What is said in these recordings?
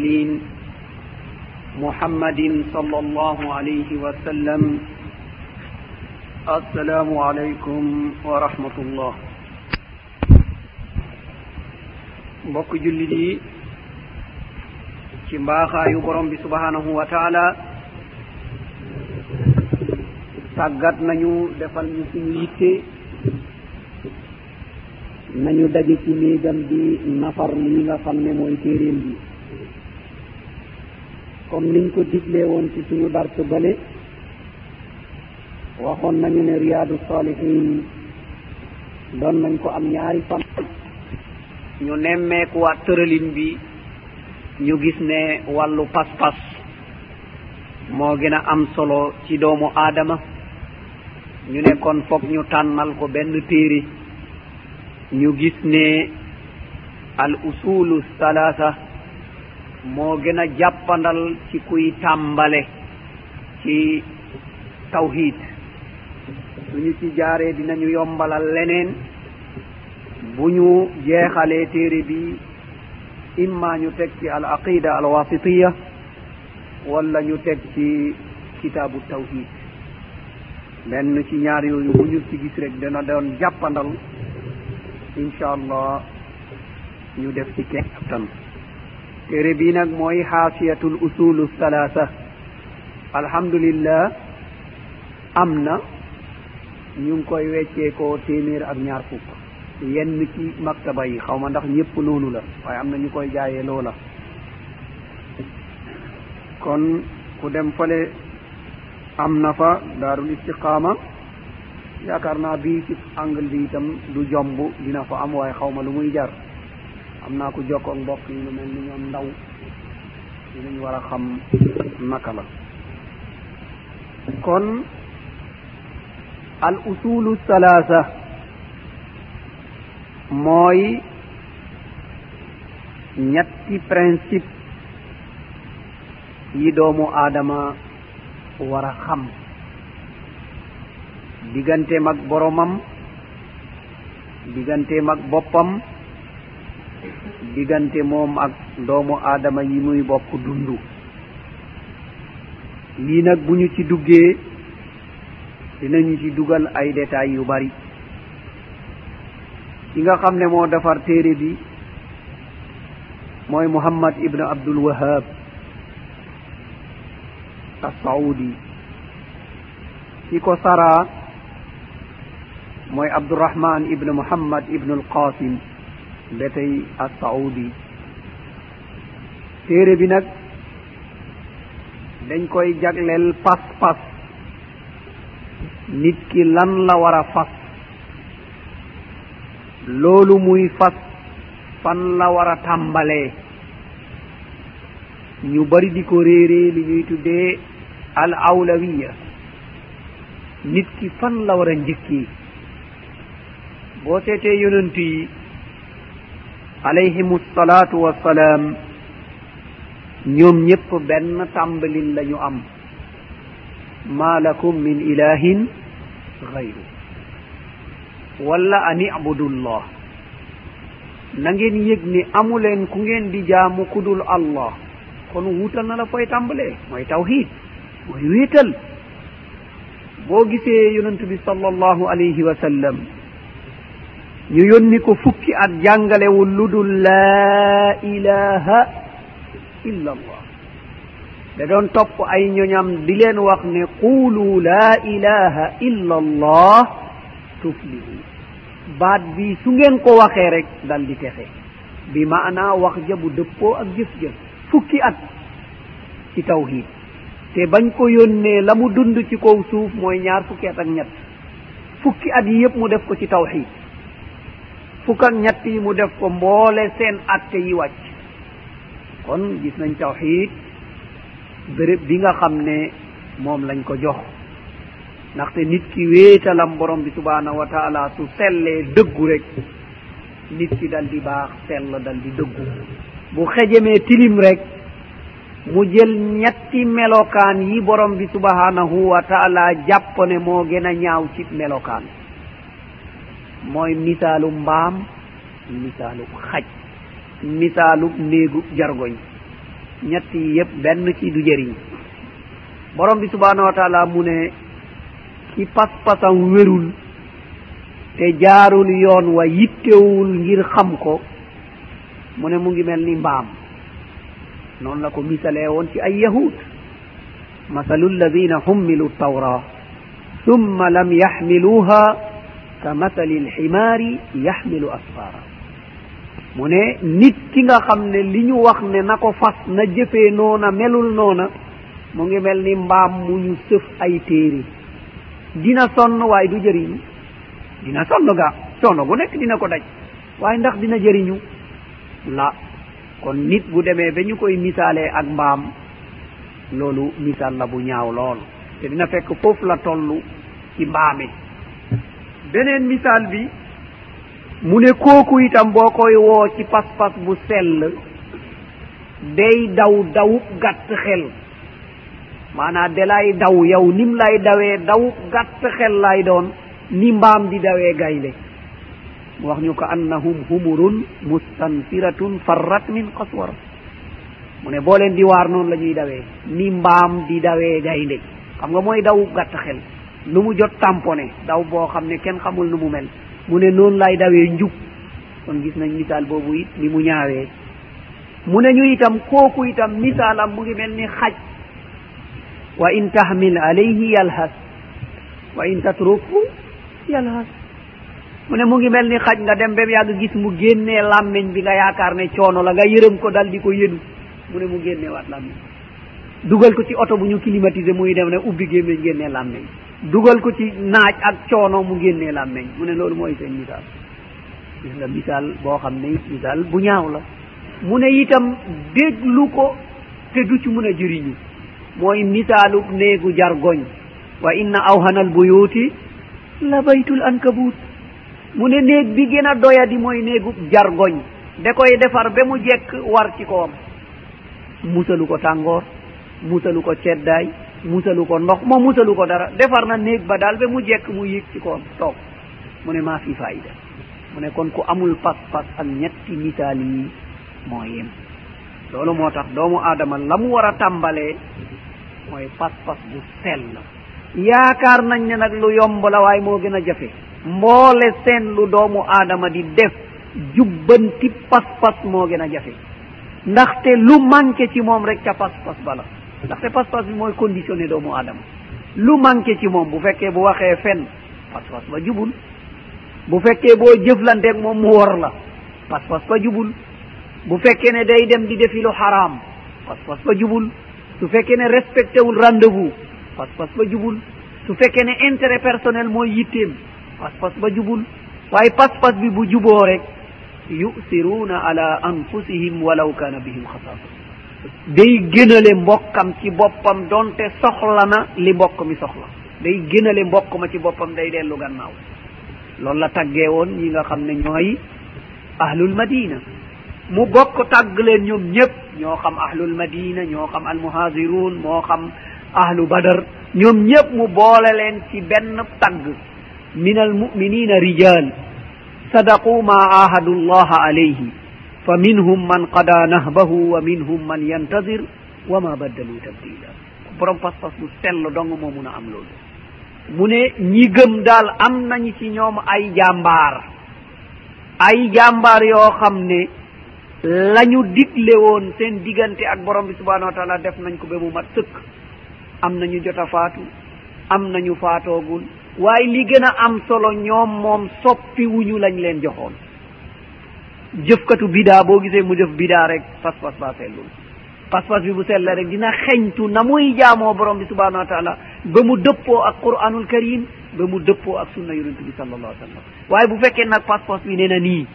التسليم محمد صلى الله عليه وسلم. السلام عليكم ورحمة الله. mbokk jullit yi ci mbaaxaayu borom bi subhanahu wa taala tàggat nañu defal ñu suñu yitte nañu daje ci néegam bi nafar li nga xam ne mooy téeréem bi comme niñ ko diglee woon ci suñu darsu bale waxoon nañu ne riyaadu salihin doon nañ ko am ñaari fan. Ñu nemmeekuwaat tëralin bi ñu gis ne wàllu pas-pas moo gën a am solo ci doomu aadama. Ñu ne kon foog ñu tànnal ko benn téere. Ñu gis ne al usulu salasa moo gën a jàppandal ci kuy tàmbale ci tawhid suñu ci jaaree dinañu yombalal leneen. Bu ñu jeexalee téere bi imma ñu teg ci al aqida al wasitiya wala ñu teg ci kitaabu tawhid benn ci ñaar yooyu bu ñu ci gis rek dana doon jàppandal incha allah ñu def ci kenn tan. téere bii nag mooy xaasiyatul usulu salaasa. alhamdulillah am na ñu ngi koy weccee ko téeméer ak ñaar fukk. yenn ci maktaba yi xaw ma ndax ñëpp noonu la waaye am na ñu koy jaayee loola. kon ku dem fale am na fa daarul istiqaama. yaakaar naa bii ci angle bi itam du jomb dina fa am waaye xaw ma lu muy jar. am naa ko jokkoog mbokk yi lu mel ni ñoom ndaw yi lañ war a xam naka la. Kon al usulu salaasa mooy ñetti principe yi doomu aadama war a xam. Digganteem ak boromam digganteem ak boppam diggante moom ak doomu aadama yi muy bokk dund lii nag bu ñu ci duggee dinañu ci dugal ay détails yu bari. Ki nga xam ne moo defar téere bi mooy muhammad ibn abdul wahab assaudi. Ki ko saraa mooy abdourahman ibn muhammad ibn alqasim. mbetey assaudi téere bi nag dañ koy jagleel pas pas nit ki lan la war a fas? Loolu muy fas fan la war a tàmbalee? Ñu bari di ko réeree li ñuy tuddee al awlawiya. Nit ki fan la war a njëkkee? Boo seetee yonent yi alayhimu salaatu wassalaam ñoom ñëpp benn tàmbalin la ñu am. Ma lakum min ilahin gayru wala an ibudullah na ngeen yëg ni amuleen ku ngeen di jaamu kudul allah. Kon wuutal na la fooy tàmbalee. Mooy tawhid mooy wéetal. Boo gisee yonent bi sallallahu alayhi wa sallam ñu yónni ko fukki at jàngalewul lu dul la ilaha illa allah da doon topp ay ñoñam di leen wax ne quulu la ilaha illa allah tuflihu. Baat bi su ngeen ko waxee rek dal di texe. Bi maana wax ja bu dëppoo ak jëf ja. Fukki at ci tawhid te bañ ko yónnee la mu dund ci kaw suuf mooy ñaar fukki at ak ñett. Fukki at yi yëpp mu def ko ci tawhid fukk ak ñett yi mu def ko mboole seen atte yi wàcc. Kon gis nañ tawxiid béréb bi nga xam ne moom lañ ko jox. Ndaxte nit ki wéetalam borom bi subhanahu wa taala su sellee dëggu rek nit ki dal di baax sell dal di dëggu. Bu xejemee tilim rek mu jël ñetti melokaan yi borom bi subhanahu wa taala jàpp ne moo gën a ñaaw ci melokaan. mooy misaalu mbaam misaalu xaj misaalu néegu jargoñ. Ñett yi yépp benn ci du jëriñ. Borom bi subhanahu wa taala mu ne ki pas-pasam wérul te jaarul yoon wa yittewul ngir xam ko mu ne mu ngi mel ni mbaam. Noonu la ko misalee woon ci ay yahud masalu alladina hummilu tawra summa lam yaxmiluha كمثل الحمار يحمل asfara mu ne nit ki nga xam ne li ñu wax ne na ko fas na jëfee noona melul noona mu ngi mel ni mbaam mu ñu sëf ay téere. Dina sonn waaye du jëriñu. Dina sonn ga coono gu nekk dina ko daj waaye ndax dina jëriñu? La. Kon nit bu demee ba ñu koy misaalee ak mbaam loolu misaal la bu ñaaw lool. Te dina fekk foofu la toll ci mbaame. beneen misaal bi mu ne kooku itam boo koy woo ci pas-pas bu sell day daw dawub gàtt xel. Maanaa de lay daw yow nim lay dawee dawub gàtt xel lay doon ni mbaam di dawee gaynde. Mu wax ñu ko annahum humurun mustanfiratun farrat min qaswara mu ne boo leen di waar noonu la ñuy dawee ni mbaam di dawee gaynde. Xam nga mooy dawub gàtt xel. lu mu jot tamponné daw boo xam ne kenn xamul nu mu mel. Mu ne noonu lay dawee njub. Kon gis nañ misaal boobu it ni mu ñaawee. Mu ne ñu itam kooku itam misaalam mu ngi mel ni xaj. Wa in tahmil alayhi yalhas. Wa in tatruku yalhas. Mu ne mu ngi mel ni xaj nga dem ba mu yàgg gis mu génnee làmmiñ bi nga yaakaar ne coono la nga yërëm ko dal di ko yenu mu ne mu génnee waat làmmiñ. Dugal ko ci oto bu ñu climatiser muy dem ne ubbi gémmiñ génnee làmmiñ. dugal ko ci naaj ak coono mu génnee làmmeñ. Mu ne loolu mooy seen misaal. Gis nga misaal boo xam ne misaal bu ñaaw la. Mu ne itam déglu ko te du ci mun a jëriñu. Mooy misaalu néegu jargoñ. Wa inna awhana albuyuti la baytul ankabut mu ne néeg bi gën a doyadi mooy néegu jargoñ. Da koy defar ba mu jekk war ci koom musalu ko tàngoor. Musalu ko ceddaay. musalu ko ndox mo musalu ko dara. Defar na néeg ba daal ba mu jekk mu yéeg ci ko toog. Mu ne maa fi fayida mu ne kon ku amul pas-pas ak ñetti misaal yi moo yem. Loolu moo tax doomu aadama la mu war a tàmbalee mooy pas-pas bu sell. Yaakaar nañ ne nag lu yomb la waaye moo gën a jafe. Mboole seen lu doomu aadama di def jubbanti pas-pas moo gën a jafe. Ndaxte lu manqué ci moom rek ca pas-pas bala ndaxte pas-pas bi mooy conditionné doomu aadama. Lu manqué ci moom bu fekkee bu waxee fen pas-pas ba jubul. Bu fekkee boo jëflanteeg moom mu wor la pas-pas ba jubul. Bu fekkee ne day dem di defi lu xaraam pas-pas ba jubul. Su fekkee ne respecté wul rendez-vous pas-pas ba jubul. Su fekkee ne intérêt personnel mooy yitteem pas-pas ba jubul. Waaye pas-pas bi bu juboo rek yusiruuna ala anfusihim walaw kana bihim xasaasa. day gënale mbokkam ci boppam donte soxla na li mbokk mi soxla. day gënale mbokk ma ci boppam day dellu gannaaw. loolu la taggee woon ñi nga xam ne ñooy ahlul madina. mu bokk tàgg leen ñoom ñëpp ñoo xam ahlul madina ñoo xam almuhaaziruun moo xam ahlu badar. ñoom ñëpp mu boole leen ci benn tagg min almuminina rijal. sadaqu ma ahadu llaha alayhi. fa minhum man qada nahbahu wa minhum man yantazir wa ma baddalu tabdila ko borom pas-pas bu sell dong moo mun a am loolu. Mu ne ñi gëm daal am nañu ci ñoom ay jàmbaar. Ay jàmbaar yoo xam ne la ñu digle woon seen diggante ak borom bi subhanahu wa taala def nañ ko ba mu mat sëkk. Am nañu jot a faatu am nañu faatoogul waaye li gën a am solo ñoom moom soppi wuñu lañ leen joxoon. jëfkatu bidaa boo gisee mu jëf bidaa rek pas-pas baa sellul pas-pas bi bu sell rek dina xeñtu na muy jaamoo borom bi subhanahu wa taala ba mu dëppoo ak qur'anul karim ba mu dëppoo ak sunna yonent bi sallallahu alayhi wa sallam. Waaye bu fekkee nag pas-pas bi nee na nii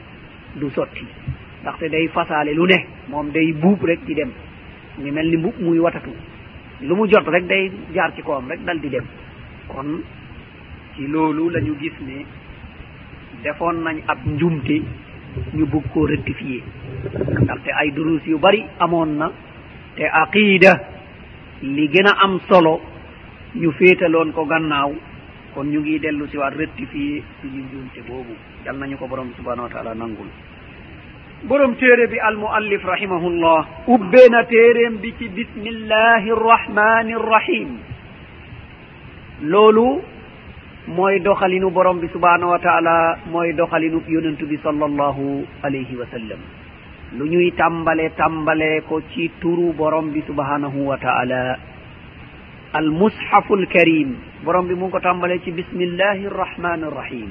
du sotti. Ndaxte day fasaale lu ne moom day buub rek di dem. Ñu mel ni mbub muy watatu. Lu mu jot rek day jaar ci kawam rek dal di dem. Kon ci loolu la ñu gis ne defoon nañ ab njumte ñu bugg koo rectifier. ndaxte ay durus yu bari amoon na. te aqida li gën a am solo ñu féetaloon ko gannaaw. kon ñu ngi dellu si waat rectifié suñu njuumte boobu. yal nañu ko borom subhanahu wa taala nangul. borom téere bi almuallif rahimahullah. ubbeena téereem bi ci bismillahi rrahmani rrahim loolu mooy doxalinu borom bi subhanahu wa taala mooy doxalinu yonentu bi sallallahu alayhi wa sallam. Lu ñuy tàmbale tàmbale ko ci turu borom bi subhanahu wa taala. Al mushafu l karim borom bi mu ngi ko tàmbale ci bismillahi arrahmani arrahim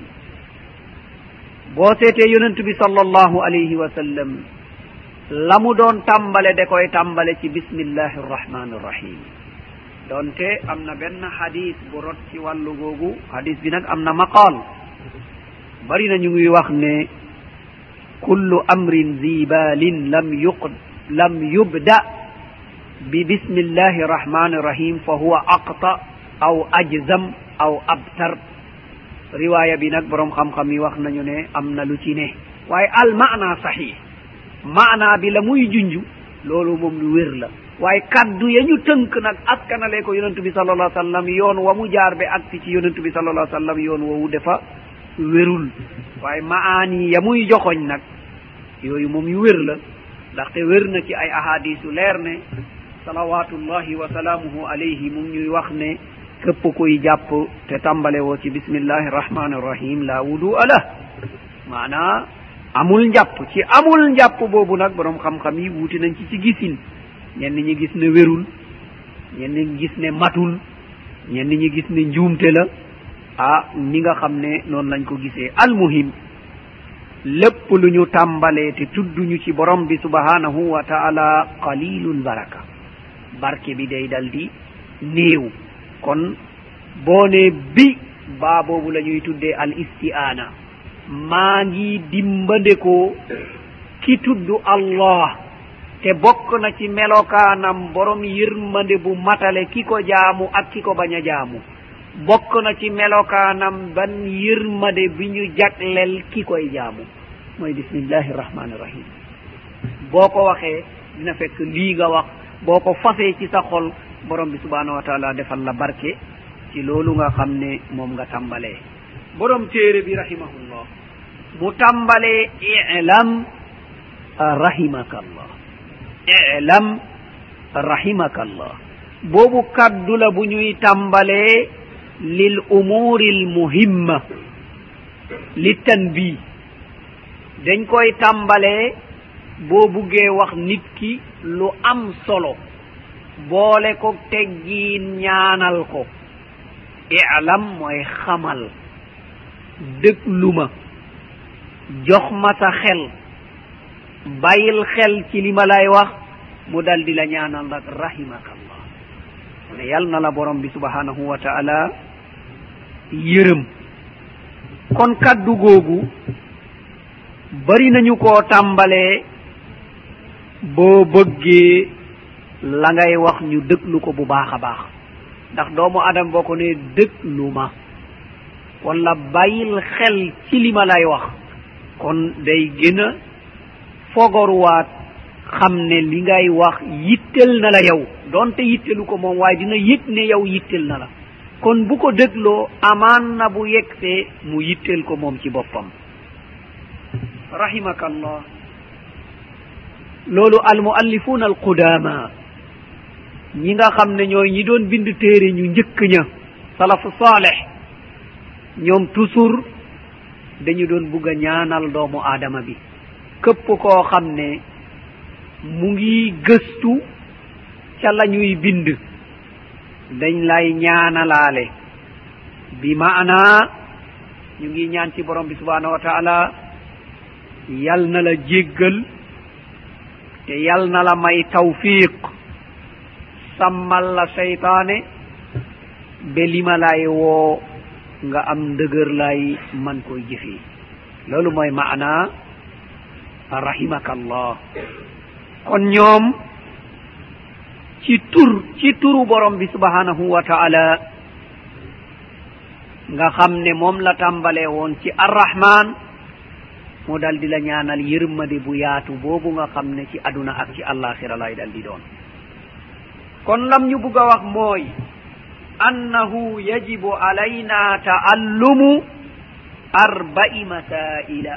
boo seetee yonentu bi sallallahu alayhi wa sallam la mu doon tàmbale da koy tàmbale ci bismillahi arrahmani arrahim donte am na benn hadis bu rot ci wàllu googu. Hadis bi nag am na maqaal. Bari na ñu ngi wax ne kullu amrin zibalin lam yuq lam yubda bi bismillahi rahmani rahim fa huwa aqta aw ajzam aw abtar. Riwaya bi nag borom xam-xam yi wax nañu ne am na lu ci ne. Waaye al maana sahih maana bi la muy junj loolu moom lu wér la. waaye kaddu ya ñu tënk nag askanale ko yonentu bi salallah sallam yoon wa mu jaar be agsi ci yonentu bi salallah sallam yoon wowu dafa wérul. Waaye maani ya muy joxoñ nag yooyu moom yu wér la ndaxte wér na ci ay ahadisu leer ne salawatullahi wa salaamuhu alayhi mum ñuy wax ne képp kuy jàpp te tàmbale woo ci bismillahi rahmani rahim la wudu ala maanaa amul njàpp ci amul njàpp boobu nag borom xam-xam yi wuuti nañ ci ci gisin. ñenn ñi gis ne wérul ñenn ñi gis ne matul ñenn ñi gis ne njuumte la. Ah ni nga xam ne noonu lañ ko gisee. Almuhim lépp lu ñu tàmbalee te tudduñu ci borom bi subhanahu wa taala qalilun baraka. Barke bi day dal di néew. Kon boo ne bi baa boobu la ñuy tuddee al isti'ana maa ngi dimbandekoo ki tudd allah. te bokk na ci melokaanam borom yërmande bu matale ki ko jaamu ak ki ko bañ a jaamu. Bokk na ci melokaanam ban yërmande bi ñu jaglel ki koy jaamu. Mooy bismillahi irrahmani irrahim boo ko waxee dina fekk lii nga wax. Boo ko fasee ci sa xol borom bi subhanahu wa taala defal la barke. Ci loolu nga xam ne moom nga tàmbalee. Borom téere bi rahimahullah mu tàmbalee ilam rahimaka allah. ilam rahimaka allah boobu kaddu la bu ñuy tàmbalee lil umuri l muhimma li tanbi dañ koy tàmbalee boo buggee wax nit ki lu am solo boole ko teggiin ñaanal ko ilam mooy xamal dëgluma jox ma sa xel bàyyil xel ci li ma lay wax mu dal di la ñaanal nag rahimaka allah mu ne yal na la borom bi subhanahu wa taala yërëm. Kon kaddu googu bari nañu koo tàmbalee boo bëggee la ngay wax ñu dëglu ko bu baax a baax. Ndax doomu adam boo ko ne dëglu ma wala bàyyil xel ci li ma lay wax kon day gën a fogoruwaat xam ne li ngay wax yittel na la yow. Donte yittelu ko moom waaye dina yëg ne yow yittel na la. Kon bu ko dégloo amaan na bu yegsee mu yittel ko moom ci boppam. Rahimaka allah loolu almuallifuuna alqudama ñi nga xam ne ñooy ñi doon bind téere ñu njëkk ña salafu saaleh ñoom toujours dañu doon bugg a ñaanal doomu aadama bi. képp koo xam ne mu ngi gëstu ca la ñuy bind dañ lay ñaanalaale. Bi maanaa ñu ngi ñaan ci borom bi subhanahu wa taala yal na la jéggal te yal na la may tawfiq sàmmal la seytaane be lima lay woo nga am ndëgër lay man koy jëfee. Loolu mooy maanaa rahimaka allah kon ñoom ci tur ci turu borom bi subhanahu wa taala nga xam ne moom la tàmbalee woon ci arrahman mu dal di la ñaanal yërmade bu yaatu boobu nga xam ne ci aduna ak ci allaxira lay dal di doon. Kon lam ñu bugg a wax mooy annahu yajibu alayna taallumu arba'i masaila.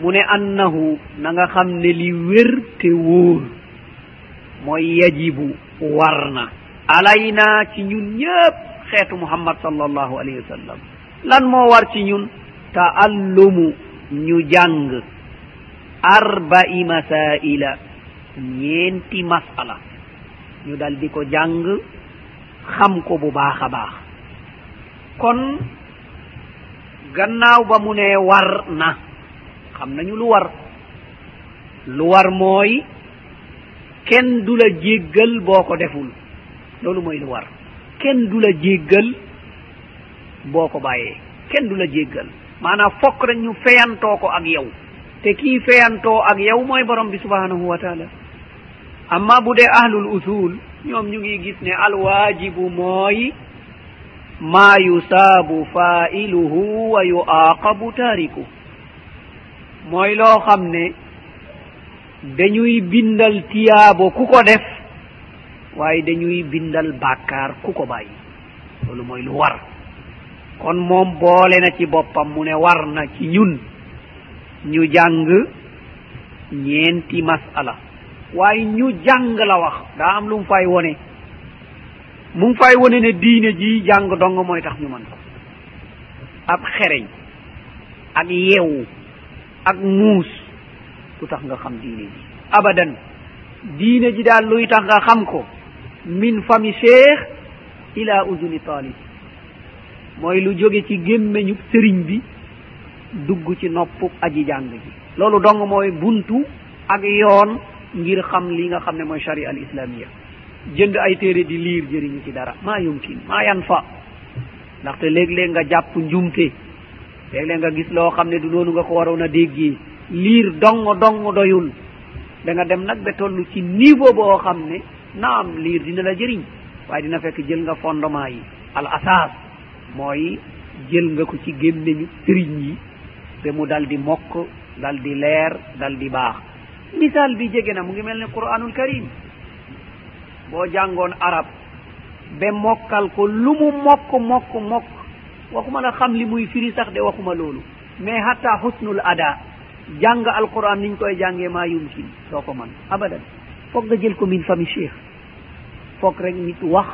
mu ne annahu na nga xam ne li wér te wóor mooy yajibu war na. Alayna ci ñun ñëpp xeetu muhammad sal allahu alayhi wa sallam. Lan moo war ci ñun? Taallumu ñu jàng. Arba'i masaila ñeenti masala. Ñu dal di ko jàng xam ko bu baax a baax. Kon gannaaw ba mu ne war na xam nañu lu war. Lu war mooy kenn du la jéggal boo ko deful. Loolu mooy lu war. Kenn du la jéggal boo ko bàyyee. Kenn du la jéggal. Maanaam fokk rek ñu feyantoo ko ak yow. Te kii feyantoo ak yow mooy borom bi subhanahu wa taala. Amma bu dee ahlul usul ñoom ñu ngi gis ne alwaajibu mooy maa yusaabu failuhu wa yuaqabu taarikuhu. mooy loo xam ne dañuy bindal tiyaabo ku ko def waaye dañuy bindal bàkkaar ku ko bàyyi. Loolu mooy lu war. Kon moom boole na ci boppam mu ne war na ci ñun ñu jàng ñeenti masala. Waaye ñu jàng la wax. Daa am lu mu fay wone. Mu ngi fay wone ne diine ji jàng dong mooy tax ñu mën ko. Ab xereñ ak yeewu. ak muus lu tax nga xam diine ji. Abadan diine ji daal luy tax nga xam ko. Min fami cheikh ila uduni talib. Mooy lu jóge ci gémmeñu sëriñ bi dugg ci noppu aji jàng ji. Loolu dong mooy buntu ak yoon ngir xam li nga xam ne mooy sharia al islamia jënd ay téere di liir jëriñu ci dara. Maa yumkin maa yan fa ndaxte léeg-léeg nga jàpp njumte léeg-léeg nga gis loo xam ne du noonu nga ko waroon a déggee. Liir dong dong doyul. Da nga dem nag ba toll ci niveau boo xam ne naam liir dina la jëriñ. Waaye dina fekk jël nga fondement yi. Al asas mooy jël nga ko ci gémmeñu sëriñ yi ba mu dal di mokk dal di leer dal di baax. Misaal bi jege na mu ngi mel ne qur'anul karim boo jàngoon arab ba mokkal ko lu mu mokk mokk mokk waxuma la xam li muy firi sax de waxuma loolu. Mais hatta husnul ada jàng alquran niñ koy jàngee maa yumkin soo ko man abadan. Foog nga jël ko min fami cheikh. Foog rek nit wax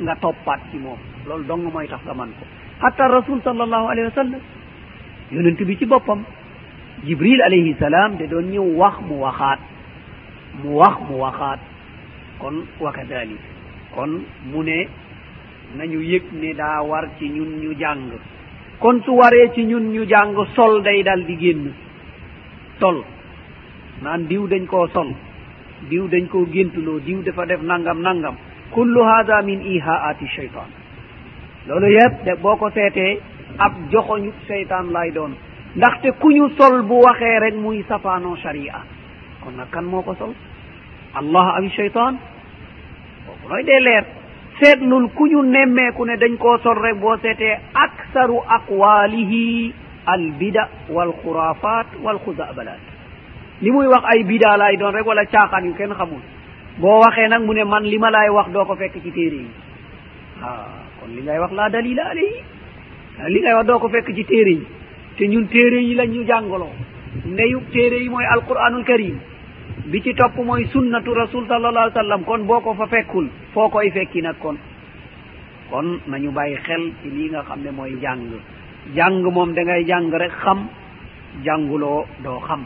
nga toppaat ci moom. Loolu dong mooy tax nga man ko. Hatta rasul sallallahu alayhi wa sallam yonent bi ci boppam jibril alayhi salaam de doon ñëw wax mu waxaat mu wax mu waxaat. Kon wa kadalik kon mu ne nañu yëg ne daa war ci ñun ñu jàng. kon su waree ci ñun ñu jàng sol day dal di génn. sol. naan diw dañ koo sol. diw dañ koo géntuloo diw dafa def nangam nangam. kullu hada min ihaati cheytan loolu yëpp de boo ko seetee ab joxoñu cheytan lay doon. ndaxte ku ñu sol bu waxee rek muy safaanoo sharia. kon nag kan moo ko sol? Allah ami cheytan kooku nooy dee leer. seetlul ku ñu nemmeeku ne dañ koo sol rek boo seetee aksaru aqwaalihi albida walxurafat walxuzabalat li muy wax ay bida laay doon rek wala caaxaan yu kenn xamul. Boo waxee nag mu ne man li ma laay wax doo ko fekk ci téere yi. Ah kon li ngay wax laa dalila alayhi. Ah, li ngay wax doo ko fekk ci téere yi. Te ñun téere yi la ñu jàngaloo. Ndeyu téere yi mooy alquranul karim bi ci topp mooy sunnatu rasul sallallah alih sallam kon boo ko fa fekkul foo koy fekki nag kon. Kon nañu bàyyi xel ci lii nga xam ne mooy jàng. Jàng moom da ngay jàng rek xam jànguloo doo xam.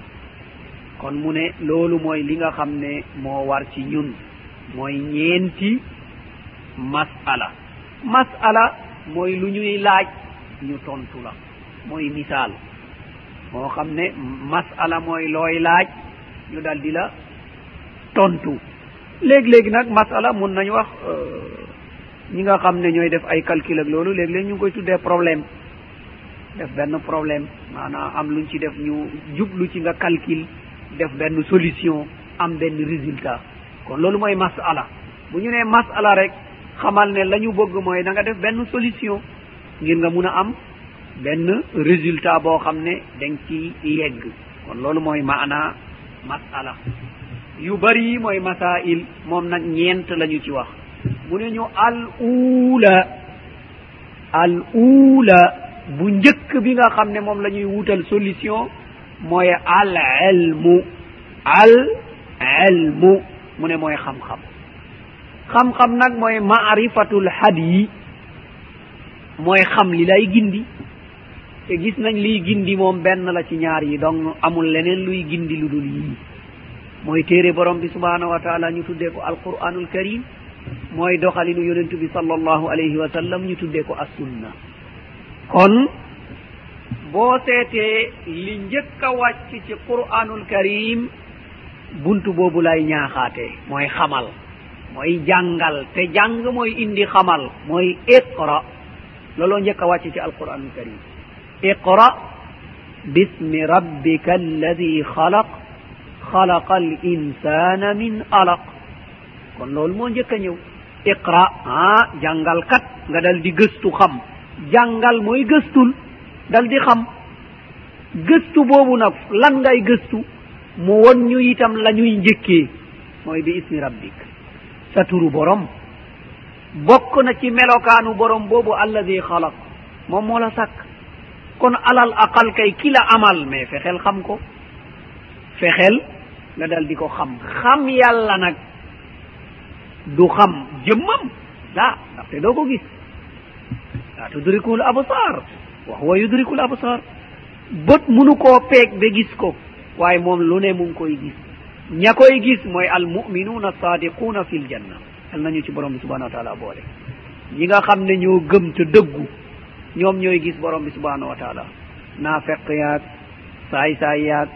Kon mu ne loolu mooy li nga xam ne moo war ci ñun. Mooy ñeenti masala. Masala mooy lu ñuy laaj ñu tontu la. Mooy misaal. Moo xam ne masala mooy looy laaj ñu daal di la tontu. Léegi-léegi nag masala mun nañu wax euh, ñi nga xam ne ñooy def ay calcul ak loolu léegi-léegi ñu ngi koy tuddee problème. Def benn problème maanaam am luñ ci def ñu jublu ci nga calcul def benn solution am benn résultat. Kon loolu mooy masala. Bu ñu nee masala rek xamal ne la ñu bëgg mooy da nga def benn solution ngir nga mun a am benn résultat boo xam ne dañ ci yegg. Kon loolu mooy maana masala. Yu bëri mooy masail moom nag ñeent la ñu ci wax. Mu ne ñu al uula al uula bu njëkk bi nga xam ne moom la ñuy wutal solution mooy al ilmu al ilmu mu ne mooy xam-xam. Xam-xam nag mooy maarifatul had yi mooy xam li lay gindi. te gis nañ liy gindi moom benn la ci ñaar yi donc amul leneen luy gindi lu dul yii. Mooy téere borom bi subhanahu wa taala ñu tuddee ko alquranul karim mooy doxalinu yonentu bi sallallahu alayhi wa sallam ñu tuddee ko assunna. Kon boo seetee li njëkk a wàcc ci quranul karim buntu boobu lay ñaaxaatee mooy xamal mooy jàngal. Te jàng mooy indi xamal mooy iqra. Looloo njëkk a wàcc ci alquranul karim iqra bismi rabbika alladi الذي خلق al insana min alaq kon loolu moo njëkk a ñëw. iqra ah jàngalkat nga dal di gëstu xam. jàngal mooy gëstul dal di xam. gëstu boobu nag lan ngay gëstu? mu won ñu itam la ñuy njëkkee. mooy bi ismi rabbik. sa turu borom. bokk na ci melokaanu borom boobu alladi xalaq. moom moo la sàkk. kon alal aqal kay ki la amal mais fexeel xam ko. Fexeel nga dal di ko xam. Xam yàlla nag du xam jëmmam. La ndaxte doo ko gis. La tudrikul absar wa huwa yudrikul absar bët munu koo peeg ba gis ko waaye moom lu ne mu ngi koy gis. Ña koy gis mooy almuminuna sadiquna fi ljanna yal nañu ci borom bi subhanahu wa taala boole. Ñi nga xam ne ñoo gëm te dëggu ñoom ñooy gis borom bi subhanahu wa taala. Naafeq yaag saay saay yaag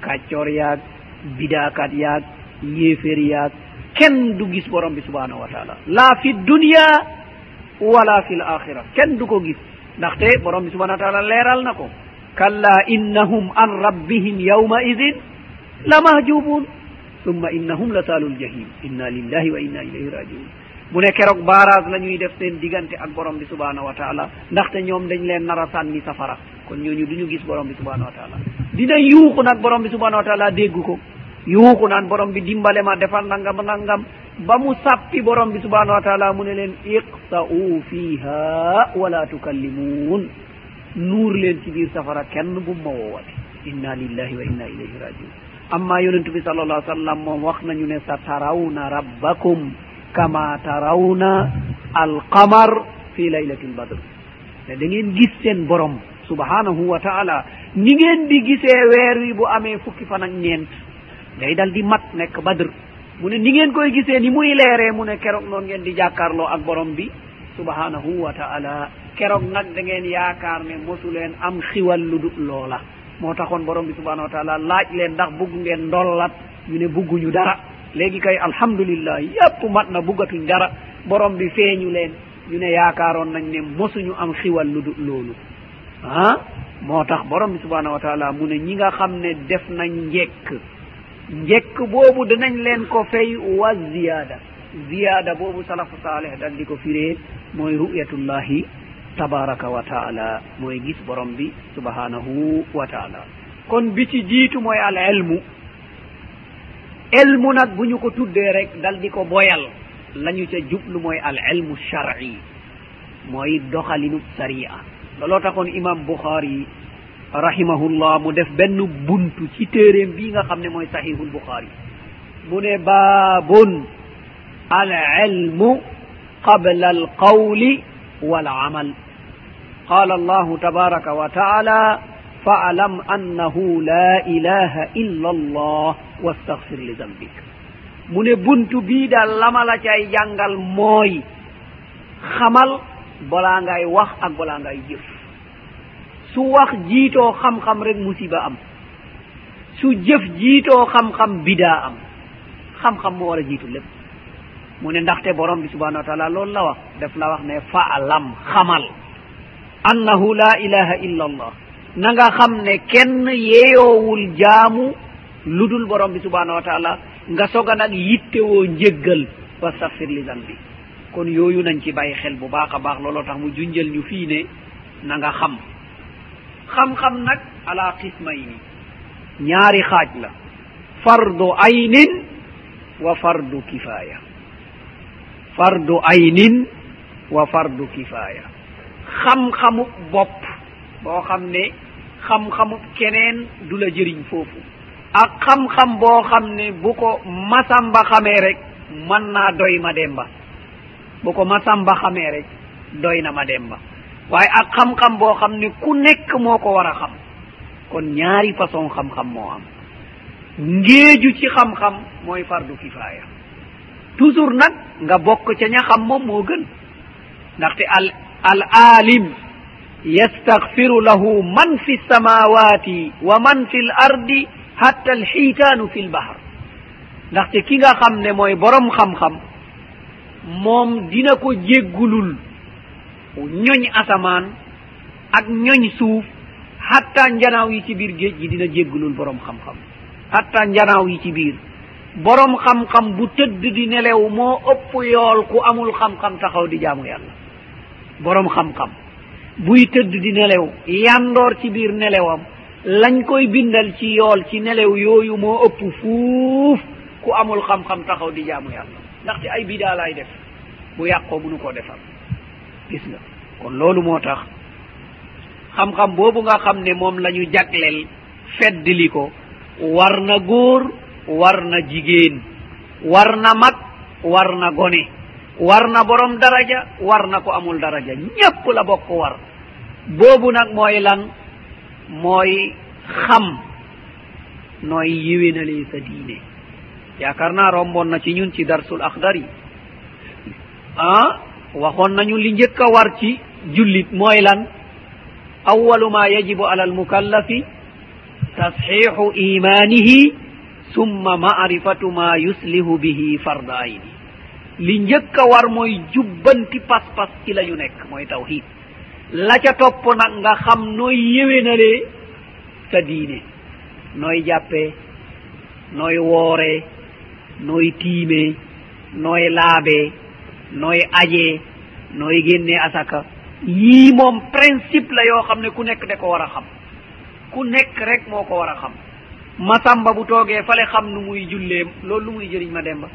kàccoor yaag bidaakat yaag yéeféer yaag kenn du gis borom bi subhanahu wa taala. Laa fi dunia wala fi l axira kenn du ko gis. Ndaxte borom bi subhanahu wa taala leeral na ko. Kalla innahum an rabbihim yawma idin la mahjubun summa innahum la saalu ljahim inna lillahi wa inna ilayhi rajiun mu ne keroog barage la ñuy def seen diggante ak borom bi subhanahu wa taala ndaxte ñoom dañ leen nar a sànni safara. Kon ñooñu du ñu gis borom bi subhanahu wa taala. Dina yuuxu nag borom bi subhanahu wa taala dégg ko. Yuuxu naan borom bi dimbale ma defal nangam nangam. Ba mu sàppi borom bi subhanahu wa taala mu ne leen iqsa'u fiha wala tukallimuun. Nuur leen ci biir safara kenn bu ma woowate inna lillahi wa inna ilayhi rajiun amma yonentu bi sallallah sallam moom wax nañu ne sa tarawna rabbakum. kama tarawna alqamar fi laylati lbadr ne da ngeen gis seen borom subhanahu wa taala ni ngeen di gisee weer wi bu amee fukki fan ak ñeent day dal di mat nekk badr. Mu ne ni ngeen koy gisee ni muy leeree mu ne keroog noonu ngeen di jàkkaarloo ak borom bi subhanahu wa taala. Keroog nag da ngeen yaakaar ne mosu leen am xiwal lu dut loola. Moo taxoon borom bi subhanahu wa taala laaj leen ndax bugg ngeen ndollat ñu ne bugguñu dara. léegi kay alhamdulillah yépp mat na buggatuñ dara. Borom bi feeñu leen. Ñu ne yaakaaroon nañ ne mosuñu am xiwal lu du loolu. Ah? Moo tax borom bi subhanahu wa taala mu ne ñi nga xam ne def nañ njekk. Njekk boobu danañ leen ko fay wa ziyada ziyada boobu salafu saaleh dal di ko firee mooy ru'yatullahi tabaraka wa taala. Mooy gis borom bi subhanahu wa taala. Kon bi ci jiitu mooy al ilmu ilmu nag bu ñu ko tuddee rek dal di ko boyal. la ñu ca jublu mooy al ilmu shar'i mooy doxalinub sari'a looloo taxoon imam bouxaari rahimahullah mu def benn buntu ci téeréem bii nga xam ne mooy sahihul bouxaari mu ne baabun al ilmu qabla al qawli wal amal. Qala allahu tabaraka wa taala fa'alam annahu la ilaha illa allah wastahfir li dambik mu ne buntu bii daal lamala cay jàngal mooy xamal balaa ngay wax ak balaa ngay jëf. Su wax jiitoo xam-xam rek musiba am. Su jëf jiitoo xam-xam bidaa am. Xam-xam moo war a jiitu lépp. Mu ne ndaxte borom bi subhanau wa taala loolu la wax. Def la wax ne fa'alam xamal annahu la ilaha illa allah na nga xam ne kenn yeeyoowul jaamu lu dul borom bi subhanahu wa taala nga soga nag yittewoo njéggal wastahfir li dambi kon yooyu nañ ci bàyyi xel bu baax a baax looloo tax mu junjal ñu fii ne na nga xam. Xam-xam nag ala qismayni ñaari xaaj la. Fardu aynin wa fardu kifaya fardu aynin wa fardu kifaya xam-xamu bopp boo xam ne xam-xamu keneen du la jëriñ foofu. ak xam-xam boo xam ne bu ko masamba xamee rek mën naa doy ma demba. bu ko masamba xamee rek doy na ma demba. waaye ak xam-xam boo xam ne ku nekk moo ko war a xam. kon ñaari façon xam-xam moo am. ngéeju ci xam-xam mooy fardu kifaaya. toujours nag nga bokk ca ña xam moom moo gën. ndaxte al al alim yastahfiru lahu man fi samawati wa man fi l ardi hatta l fi lbahr ndaxte ki nga xam ne mooy borom xam-xam moom dina ko jéggulul ñoñ asamaan ak ñoñ suuf hatta njanaaw yi ci biir géej gi dina jéggulul borom xam-xam. hatta njanaaw yi ci biir. borom xam-xam bu tëdd di nelew moo ëpp yool ku amul xam-xam taxaw di jaamu yàlla. borom xam-xam. buy tëdd di nelew yandoor ci biir nelewam lañ koy bindal ci yool ci nelew yooyu moo ëpp fuuf ku amul xam-xam taxaw di jaamu yàlla. Ndaxte ay bidaa laay def bu yàqoo munu koo defal. Gis nga kon loolu moo tax xam-xam boobu nga xam ne moom la ñu jagleel feddli ko war na góor war na jigéen war na mag war na gone. war na borom daraja war na ko amul daraja. Ñépp la bokk war. Boobu nag mooy lan? Mooy xam. Nooy yiwinalee sa diine. Yaakaar naa romboon na ci ñun ci darsul axdar yi. Ah waxoon nañu li njëkk a war ci jullit mooy lan? Awalu ma yajibu ala almukallafi tasxiixu imanihi summa maarifatu ma yuslihu bihi farda ayni. li njëkk a war mooy jubbanti pas-pas ci la ñu nekk mooy tawhid la ca topp nag nga xam nooy yéwénalee sa diine nooy jàppee nooy wooree nooy tiimee nooy laabee nooy ajee nooy génnee asaka. Yii moom principe la yoo xam ne ku nekk da ko war a xam. Ku nekk rek moo ko war a xam. Masamba bu toogee fale xam nu muy julleem loolu lu muy jëriñ ma demba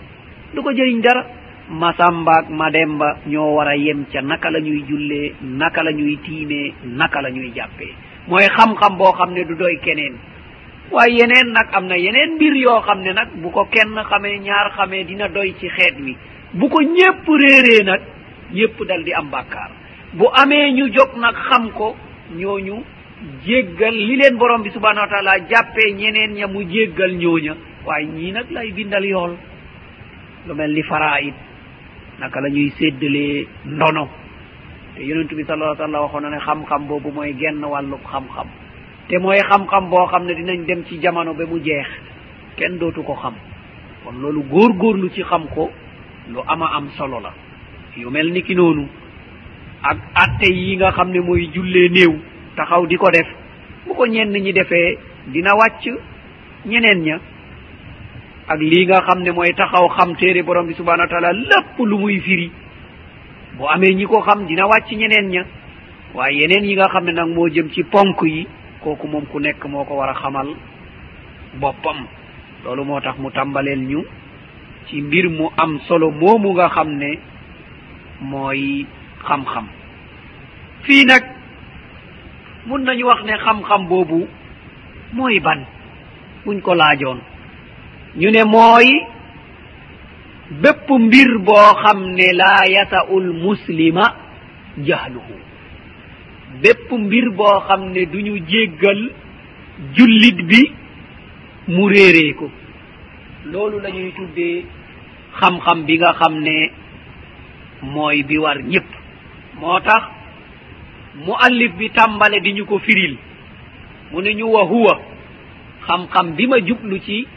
du ko jëriñ dara. masambaak mademba ñoo war a yem ca naka la ñuy jullee naka la ñuy tiimee naka la ñuy jàppee. Mooy xam-xam boo xam ne du doy keneen. Waaye yeneen nag am na yeneen mbir yoo xam ne nag bu ko kenn xamee ñaar xamee dina doy ci xeet wi. Bu ko ñépp réeree nag ñépp dal di am bàkkaar. Bu amee ñu jóg nag xam ko ñooñu jéggal li leen borom bi subhanahu wa taala jàppee ñeneen ña mu jéggal ñooña. Waaye ñii nag lay bindal yool. Lu mel ni faraid naka la ñuy séddalee ndono. Te yonentu bi salaa sallam waxoon na ne xam-xam boobu mooy genn wàllu xam-xam. Te mooy xam-xam boo xam ne dinañ dem ci jamono ba mu jeex. Kenn dootu ko xam. Kon loolu góorgóorlu ci xam ko lu ama am solo la. Yu mel ni ki noonu ak atte yi nga xam ne mooy jullee néew taxaw di ko def. Bu ko ñenn ñi defee dina wàcc ñeneen ña ak lii nga xam ne mooy taxaw xam téere borom bi subhanahu wa taala lépp lu muy firi. bu amee ñi ko xam dina wàcc ñeneen ña. waaye yeneen yi nga xam ne nag moo jëm ci ponk yi kooku moom ku nekk moo ko war a xamal boppam. loolu moo tax mu tàmbaleel ñu ci mbir mu am solo moomu nga xam ne mooy xam-xam. fii nag mun nañu wax ne xam-xam boobu mooy ban? buñ ko laajoon. ñu ne mooy bépp mbir boo xam ne laa yata'ul muslima jahluhu. Bépp mbir boo xam ne du ñu jéggal jullit bi mu réeree ko. Loolu la ñuy tuddee xam-xam bi nga xam ne mooy bi war ñëpp moo tax mu allif bi tàmbale di ñu ko firil. Mu ne ñu wa huwa xam-xam bi ma jublu ci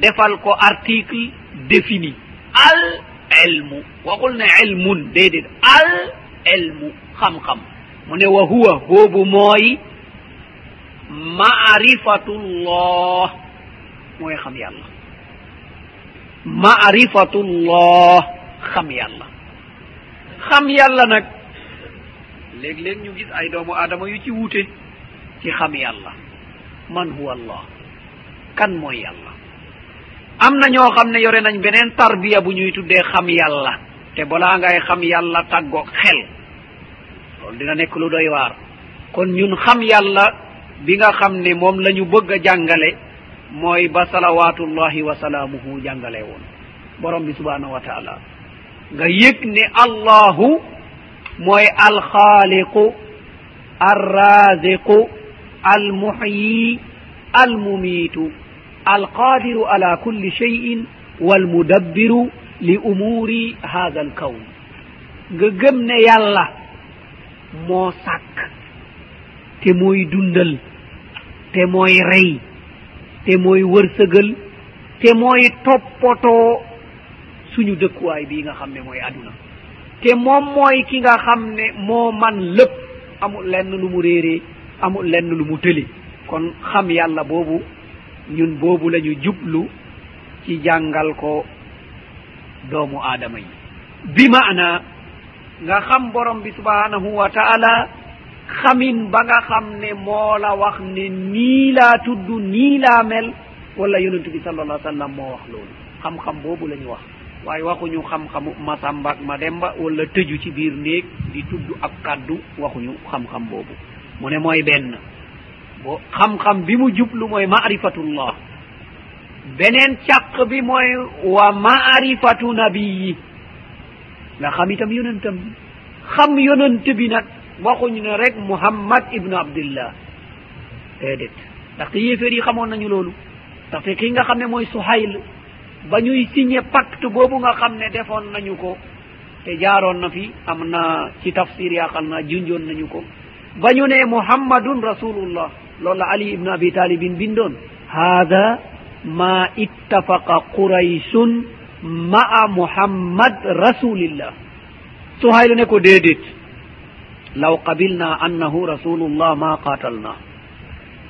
defal ko article défini. Al ilmu. Waxul ne ilmun déedéet. Al ilmu xam-xam. Mu ne wa huwa boobu mooy maarifatullah. Mooy xam yàlla. Maarifatullah xam yàlla. Xam yàlla nag léeg-léeg ñu gis ay doomu aadama yu ci wuute ci xam yàlla. Man huwa allah. Kan mooy yàlla? am na ñoo xam ne yore nañ beneen tarbiya bu ñuy tuddee xam yàlla. Te balaa ngay xam yàlla tàggoog xel. Loolu dina nekk lu doy waar. Kon ñun xam yàlla bi nga xam ne moom la ñu bëgg a jàngale mooy ba salawatullahi wa salaamuhu jàngale woon. Borom bi subhanahu wa taala. Nga yëg ne allahu mooy alxaaliqu alraziqu almuhyi almumiitu. alqadiru ala kulli cheyin walmudabbiru li umuri hada alkawn nga gëm ne yàlla moo sàkk te mooy dundal te mooy rey te mooy wërsëgal te mooy toppatoo suñu dëkkuwaay bii nga xam ne mooy aduna te moom mooy ki nga xam ne moo man lépp amul lenn lu mu réeree amul lenn lu mu tëli kon xam yàlla boobu ñun boobu la ñu jublu ci jàngal ko doomu aadama yi. Bi maana nga xam borom bi subhanahu wa taala xamin ba nga xam ne moo la wax ne nii laa tudd nii laa mel wala yonentu bi sal allah sallam moo wax loolu. Xam-xam boobu la ñu wax. Waaye waxuñu xam-xamu masamba ak ma demba wala tëju ci biir néeg di tudd ab kàddu waxuñu xam-xam boobu. Mu ne mooy benn. xam-xam bi mu jublu mooy maarifatullah. Beneen càq bi mooy wa maarifatu nabiyi nga xam itam yonentam. Bi xam yonent bi nag waxuñu ne rek muhammad ibnu abdillah. Déedéet. Ndaxte yéeféer yi xamoon nañu loolu. Ndaxte ki nga xam ne mooy suhayl ba ñuy signé pacte boobu nga xam ne defoon nañu ko te jaaroon na fi am na ci tafsir yaaqal na junjoon nañu ko. Ba ñu ne muhammadun rasulullah. lolla ali ibnu abi talibin bindon. Hada ma ittafaqa qurayshun ma'a muhammad rasulillah. So haylone ko dedit. Law qabilna annahu rasulullah ma qatalna.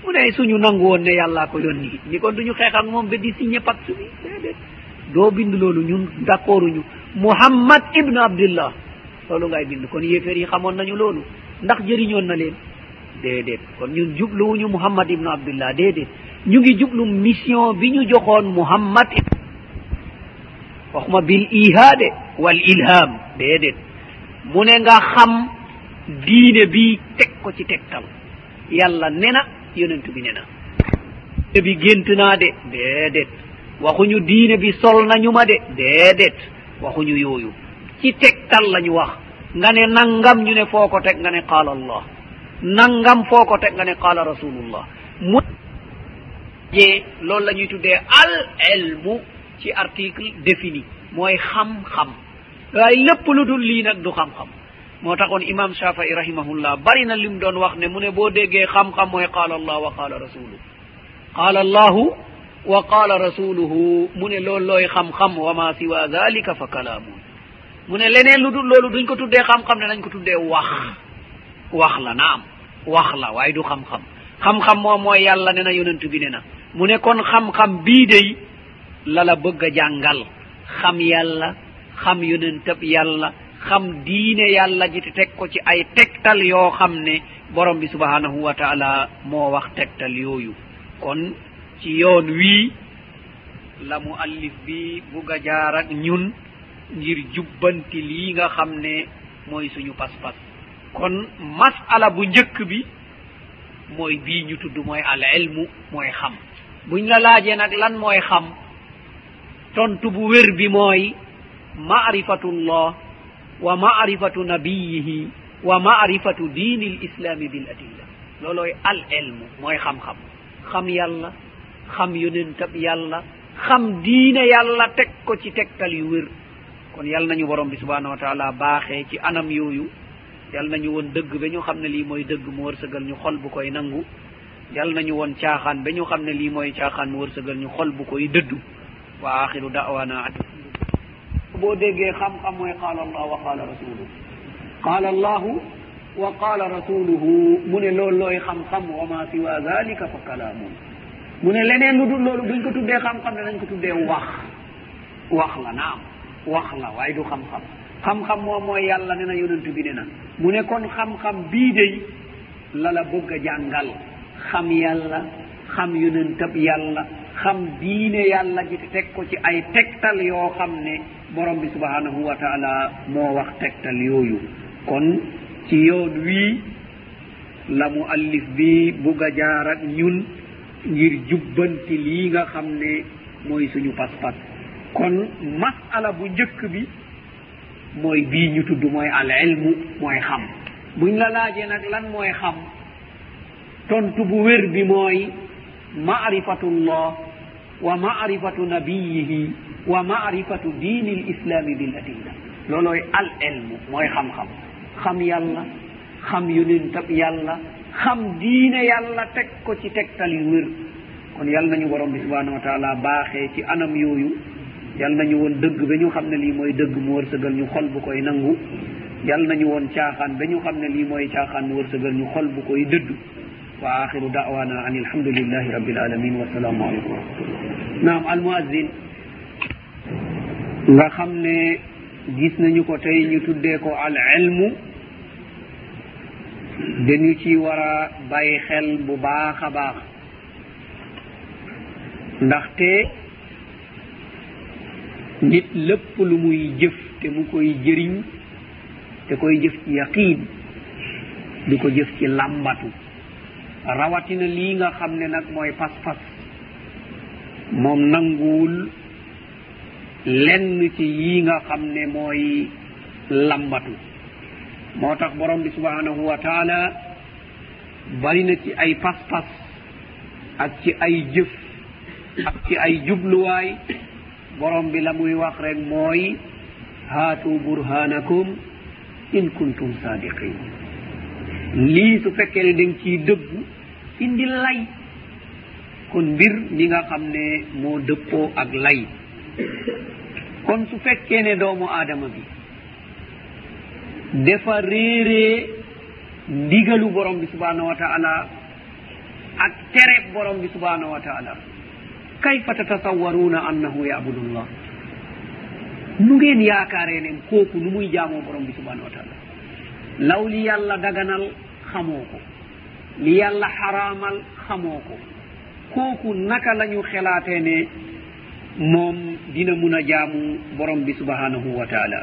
Mune suñu nangu won ne yalla e ko yonni. Ni kon duñu xeexak moom be di signé pacte bi. Déedéet doo bind loolu ñun d' accord uñu muhammad ibnu abdillah. Loolu ngay bind. Kon yéeféer yi xamoon nañu loolu. Ndax jëriñoon na leen. déedéet kon ñun jubluwuñu mouhammad ibnu abdullah déedéet ñu ngi jublu mission bi ñu joxoon mouhammad waxuma bil ihaade wal ilham déedéet mu ne nga xam diine bi teg ko ci tegtal. Yàlla nena yonentu bi nena diine bi gént naa de déedéet waxuñu diine bi sol nañu ma de déedéet waxuñu yooyu. Ci tegtal lañu wax. Nga ne nangam ñu ne foo ko teg nga ne qaala allah. nangam foo ko teg nga ne qala rasulullah. Mu je loolu la ñuy tuddee al ilmu ci article défini mooy xam-xam. Waaye lépp lu dul lii nag du xam-xam. Moo taxoon imam shafai rahimahullah bari na lim doon wax ne mu ne boo déggee xam-xam mooy qaala allah wa qaala rasuluhu. Qaala allahu wa qaala rasuluhu. Mu ne loolu looy xam-xam wa ma siwa dalika fa kalaamun mu ne leneen lu dul loolu duñ ko tuddee xam-xam ne nañ ko tuddee wax. Wax la naam. wax la waaye du xam-xam. Xam-xam moom mooy yàlla ne na yonentu bi ne na. Mu ne kon xam-xam bii day la la bëgg a jàngal. Xam yàlla xam yonentab yàlla xam diine yàlla ji te teg ko ci ay tegtal yoo xam ne borom bi subhanahu wa taala moo wax tegtal yooyu. Kon ci yoon wii la mu allif bi bugg a jaar ak ñun ngir jubbanti lii nga xam ne mooy suñu pas-pas. kon masala bu njëkk bi mooy bii ñu tudd mooy al ilmu mooy xam. Buñ la laajee nag lan mooy xam tontu bu wér bi mooy maarifatullah wa maarifatu nabiyihi wa maarifatu diini l islami bil adilla. Loolooy al ilmu mooy xam-xam. Xam yàlla xam yonentab yàlla xam diine yàlla teg ko ci tegtal yu wér. Kon yal nañu borom bi subhanahu wa taala baaxee ci anam yooyu yal nañu woon dëgg ba ñu xam ne lii mooy dëgg mu wërsëgal ñu xol bu koy nangu. Yal nañu woon caaxaan ba ñu xam ne lii mooy caaxaan mu wërsëgal ñu xol bu koy dëddu. Wa axiru da'wana an boo déggee xam-xam mooy qaala allah wa qaala rasuluhu qaala allahu wa qaala rasuluhu mu ne loolu looy xam-xam wa ma siwa dalika fa kalaamun. Mu ne leneen lu dul loolu buñ ko tuddee xam-xam ne nañ ko tuddee wax. Wax la naam. Wax la waaye du xam-xam. xam-xam moom mooy yàlla ne na yonent bi ne na. Mu ne kon xam-xam bii day la la bëgg a jàngal. Xam yàlla xam yonentab yàlla xam diine yàlla ji te teg ko ci ay tegtal yoo xam ne borom bi subhanahu wa taala moo wax tegtal yooyu. Kon ci yoon wii la mu allif bi bugg a jaar ak ñun ngir jubbanti lii nga xam ne mooy suñu pas-pas. Kon masala bu njëkk bi mooy bii ñu tudd mooy al ilmu mooy xam. Buñ la laajee nag lan mooy xam tontu bu wér bi mooy maarifatullah wa maarifatu nabiyihi wa maarifatu diini l islami bil adilla. Loolooy al ilmu mooy xam-xam. Xam yàlla xam yonentab yàlla xam diine yàlla teg ko ci tegtal yu wér. Kon yàlla nañu borom bi subhanahu wa taala baaxee ci anam yooyu yal nañu woon dëgg ba ñu xam ne lii mooy dëgg mu wërsëgal ñu xol bu koy nangu. Yal nañu woon caaxaan ba ñu xam ne lii mooy caaxaan mu wërsëgal ñu xol bu koy dëdd. Wa axiru da'wana an alhamdulillahi rabbil alamin wa salaamu aleykum naam almuazin nga xam ne gis nañu ko tey ñu tuddee ko al ilmu dañu ci war a bàyyi xel bu baax a baax. Ndaxte nit lépp lu muy jëf te mu koy jëriñ te koy jëf ci yaqiin du ko jëf ci làmbatu. Rawatina lii nga xam ne nag mooy pas-pas. Moom nanguwul lenn ci yii nga xam ne mooy làmbatu. Moo tax borom bi subhanahu wa taala bari na ci ay pas-pas ak ci ay jëf ak ci ay jubluwaay borom bi la muy wax rek mooy haatu burhanakum in kuntum sadiqin lii su fekkee ne dañ ciy dëggu indi lay. Kon mbir mi nga xam ne moo dëppoo ak lay. Kon su fekkee ne doomu aadama bi dafa réeree ndigalu borom bi subhanahu wa taala ak tere borom bi subhanahu wa taala. kayfa tatasawwaruna annahu yabudu llah nu ngeen yaakaarenen kooku nu muy jaamoo borom bi subhanahu wa taala law li yàlla daganal xamoo ko li yàlla xaraamal xamoo ko kooku naka la ñu xelaatee ne moom dina mun a jaamu borom bi subhanahu wa taala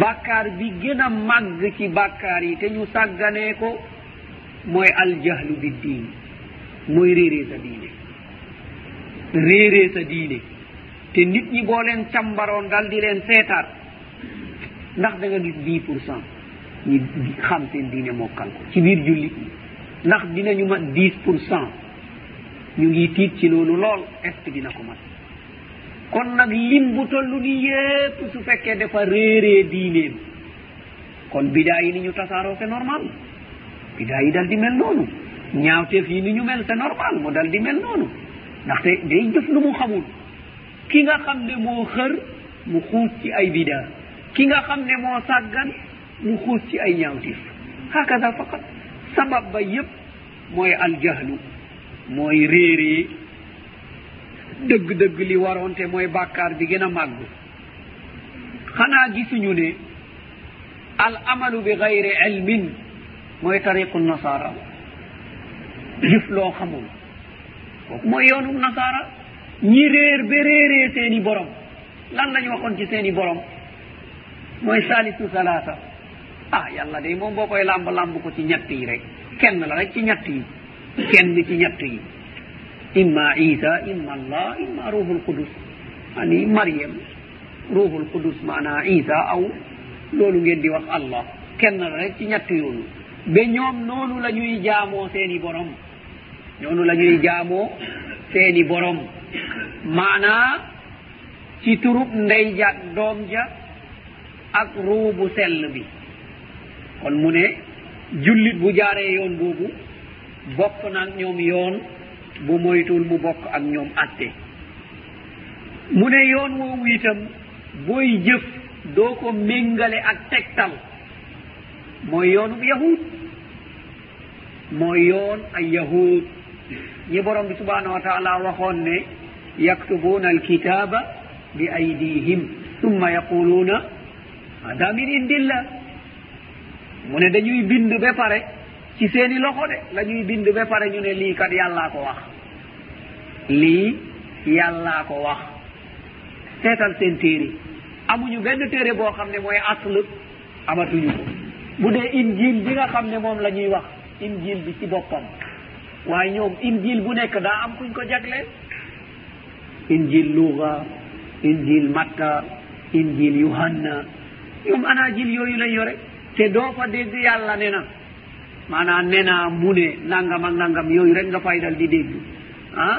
bàkkaar bi gën a màgg ci bàkkaar yi te ñu sàgganee ko mooy aljahlu bi diin mooy réeree sa diine réereeta diine. Te nit ñi boo leen cambaroon dal di leen seetaat ndax da nga gis dix pour cent ñi xam seen diine mokkal ko ci biir jullit ñi. Ndax dinañu mat dix pour cent. Ñu ngi tiit ci loolu lool est ce dina ko mat? Kon nag lim bu tollu ni yépp su fekkee dafa réeree diineem kon bidaa yi ni ñu tasaaroo c'est normal. Bidaa yi dal di mel noonu. Ñaawteef yi ni ñu mel c'est normal mu dal di mel noonu. ndaxte day jëf lu mu xamul. ki nga xam ne moo xër mu xuus ci ay bida ki nga xam ne moo sàggan mu xuus ci ay ñaawtif hakada faqat. Sabab ba yépp mooy aljahlu mooy réeree dëgg-dëgg li waroonte mooy bàkkaar bi gën a màgg. Xanaa gisuñu ne al amalu bi gayre ilmin mooy tariqu nasara jëf loo xamul. kooku mooy yoonu nasaara ñi réer ba réeree seen i borom. Lan la ñu waxoon ci seen i borom? Mooy salisu salaata ah yàlla day moom boo koy làmb làmb ko ci ñett yi rek. Kenn la rek ci ñett yi. Kenn ci ñett yi. Imma isa imma allah imma ruhul qudus ani mariam ruhul qudus maana isa aw loolu ngeen di wax allah. Kenn la rek ci ñett yoonu. Ba ñoom noonu la ñuy jaamoo seen i borom. noonu la ñuy jaamoo seeni borom. Maanaa ci turub ndey ja doom ja ak ruubu sell bi. Kon mu ne jullit bu jaaree yoon boobu bokk naag ñoom yoon bu moytul mu bokk ak ñoom atte. Mu ne yoon woowu itam booy jëf doo ko méngale ak tegtal. Mooy yoonub yahud mooy yoon ay yahud ñi borom bi subhanahu wa taala waxoon ne yaktubuna alkitaba bi aydihim summa yaquluna hada min indillah mu ne dañuy bind ba pare ci seeni loxo de la ñuy bind ba pare ñu ne lii kat yàllaa ko wax. Lii yàllaa ko wax. Seetal seen téere. Amuñu benn téere boo xam ne mooy asl amatuñu ko. Bu dee injil bi nga xam ne moom la ñuy wax injil bi ci boppam. waaye ñoom injil bu nekk daa am kuñ ko jagleel. injil luuga injil matta injil yohanna ñoom anajil yooyu lañ yore. te doo fa dégg yàlla nena maanaam nena mune nangam ak nangam yooyu rek nga fay dal di dégg. ah?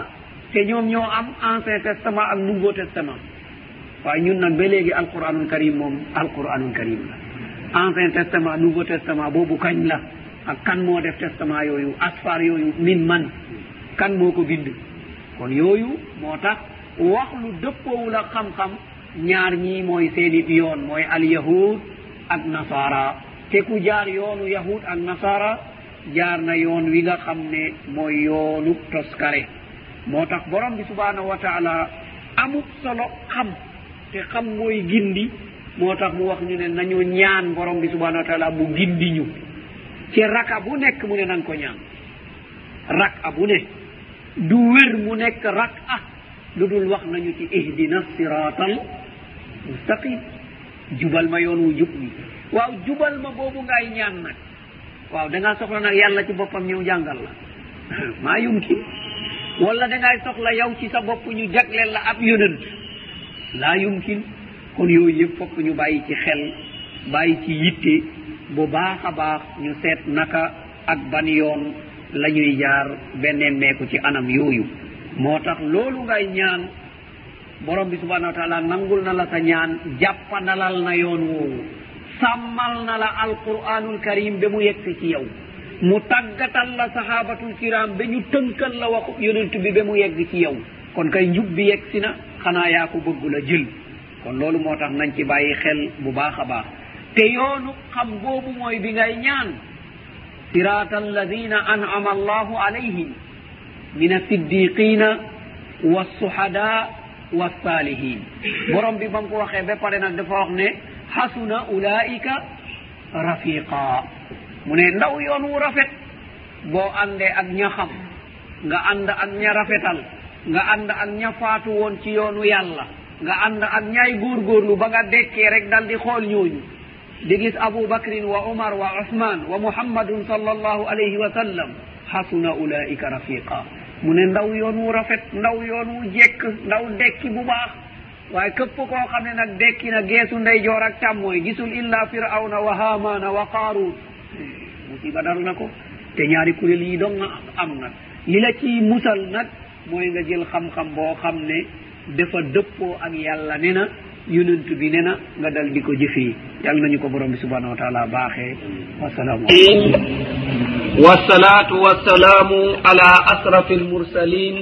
te ñoom ñoo am ancien testament ak nouveau testament. waaye ñun nag ba léegi alquranul karim moom alquranul karim la. Ancien testament nouveau testament boobu kañ la? ak kan moo def testament yooyu asfar yooyu min man. Kan moo ko bind? Kon yooyu moo tax wax lu dëppoowul ak xam-xam ñaar ñii mooy seeni yoon mooy alyahud ak nasara te ku jaar yoonu yahud ak nasara jaar na yoon wi nga xam ne mooy yoonu toskare. Moo tax borom bi subhanahu wa taala amut solo xam te xam mooy gindi. Moo tax mu wax ñu ne nañu ñaan borom bi subhanahu wa taala mu gindi ñu. ci raka bu nekk mu ne nan ko ñaan. Rak a bu ne. Du wér mu nekk rak a lu dul wax nañu ci ihdina siratal mustaqim jubal ma yoon wu jub wi. Waaw jubal ma boobu ngay ñaan nag. Waaw da ngaa soxla nag yàlla ci boppam ñëw jàngal la. Maa yumkin. Wala da ngay soxla yow ci sa bopp ñu jagleel la ab yonent. Laa yumkin. Kon yooyu yëpp fokk ñu bàyyi ci xel bàyyi ci yitte. bu baax a baax ñu seet naka ak ban yoon la ñuy jaar benneen meeku ci anam yooyu. moo tax loolu ngay ñaan borom bi subhanahu wa taala nangul na la sa ñaan jàppanalal na yoon woowu sàmmal na la alquranul karim ba mu yegsi ci yow mu tàggatal la sahabatul kiram ba ñu tënkal la waxu yonent bi ba mu yegg ci yow. kon kay njub bi yegg si na xanaa yaa ko bëggu la jël. kon loolu moo tax nañ ci bàyyi xel bu baax a baax. te yoonu xam boobu mooy bi ngay ñaan. sirata alladina an'ama allahu alayhim min asiddiqina walsuhada walsalihin borom bi ba mu ko waxee ba pare nag dafa wax ne xasuna ulaika rafiqa mu ne ndaw yoon wu rafet boo àndee ak ña xam nga ànd ak ña rafetal nga ànd ak ña faatu woon ci yoonu yàlla nga ànd ak ñaay góorgóorlu ba nga dekkee rek dal di xool ñooñu. ligis abou bacrin wa umar wa ousmane wa mouhammadun sallllahu alayhi wa sallam. Hasuna ulaika rafiqa. Mu ne ndaw yoon wu rafet ndaw yoon wu jekk ndaw dekki bu baax. Waaye képp koo xam ne nag dekki na geesu ndey joor ak càmmooy gisul illa firawna wa hamana wa qaarun musiba dal na ko. Te ñaari kuréel yi dong am nag. Li la ciy musal nag mooy nga jël xam-xam boo xam ne dafa dëppoo ak yàlla ne na yonent bi nee na nga dal di ko jëfee yàlla nañu ko borom bi subhanahu wa taala baaxee wasalaamu wasalaatu wasalaamu ala asrafi almursalin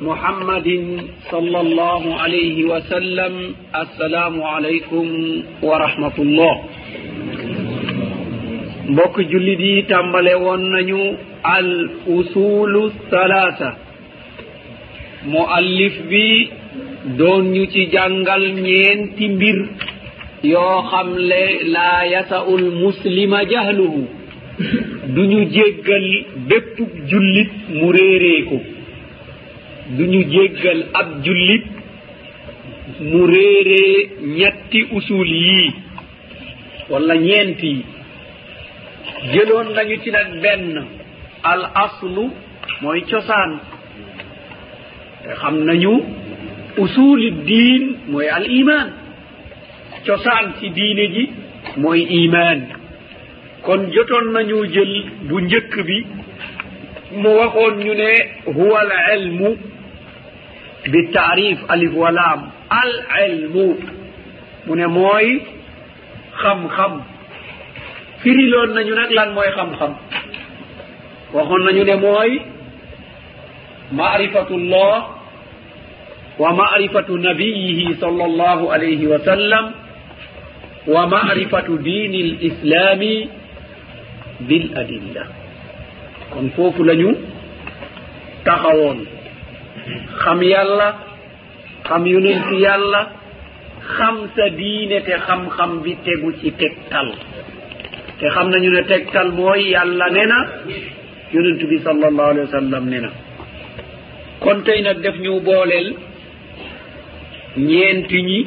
muhammadin sal allahu alayhi wa sallam. Assalaamu aleykum wa rahmatullah. Mbokk jullit yi tàmbale woon nañu al usulu salaasa. muallif bi doon ñu ci jàngal ñeenti mbir yoo xam le laa yasa'ul muslima jahluhu. Du ñu jéggal bépp jullit mu réeree ko. Du ñu jéggal ab jullit mu réeree ñetti usul yii wala ñeent yi. Jëloon nañu ci nag benn. Al aslu mooy cosaan. xam nañu usuli diin mooy al iman cosaan ci diine ji mooy iman kon jotoon nañu jël bu njëkk bi mu waxoon ñu ne huwa al ilmu bi taarif alif walaam al ilmu mu ne mooy xam-xam. Firiloon nañu nag lan mooy xam-xam. Waxoon nañu ne mooy marifatu llah wa marifatu nabiyihi sall llahu alayhi wa sallam wa marifatu dini l islami bil adilla. Kon foofu la ñu taxawoon. Xam yàlla xam yonenti yàlla xam sa diine te xam-xam bi tegu ci tegtal. Te xam nañu ne tegtal mooy yàlla ne na yonentu bi sallallahu alayhi wa sallam ne na. kon tey nag def ñu booleel ñeenti ñi.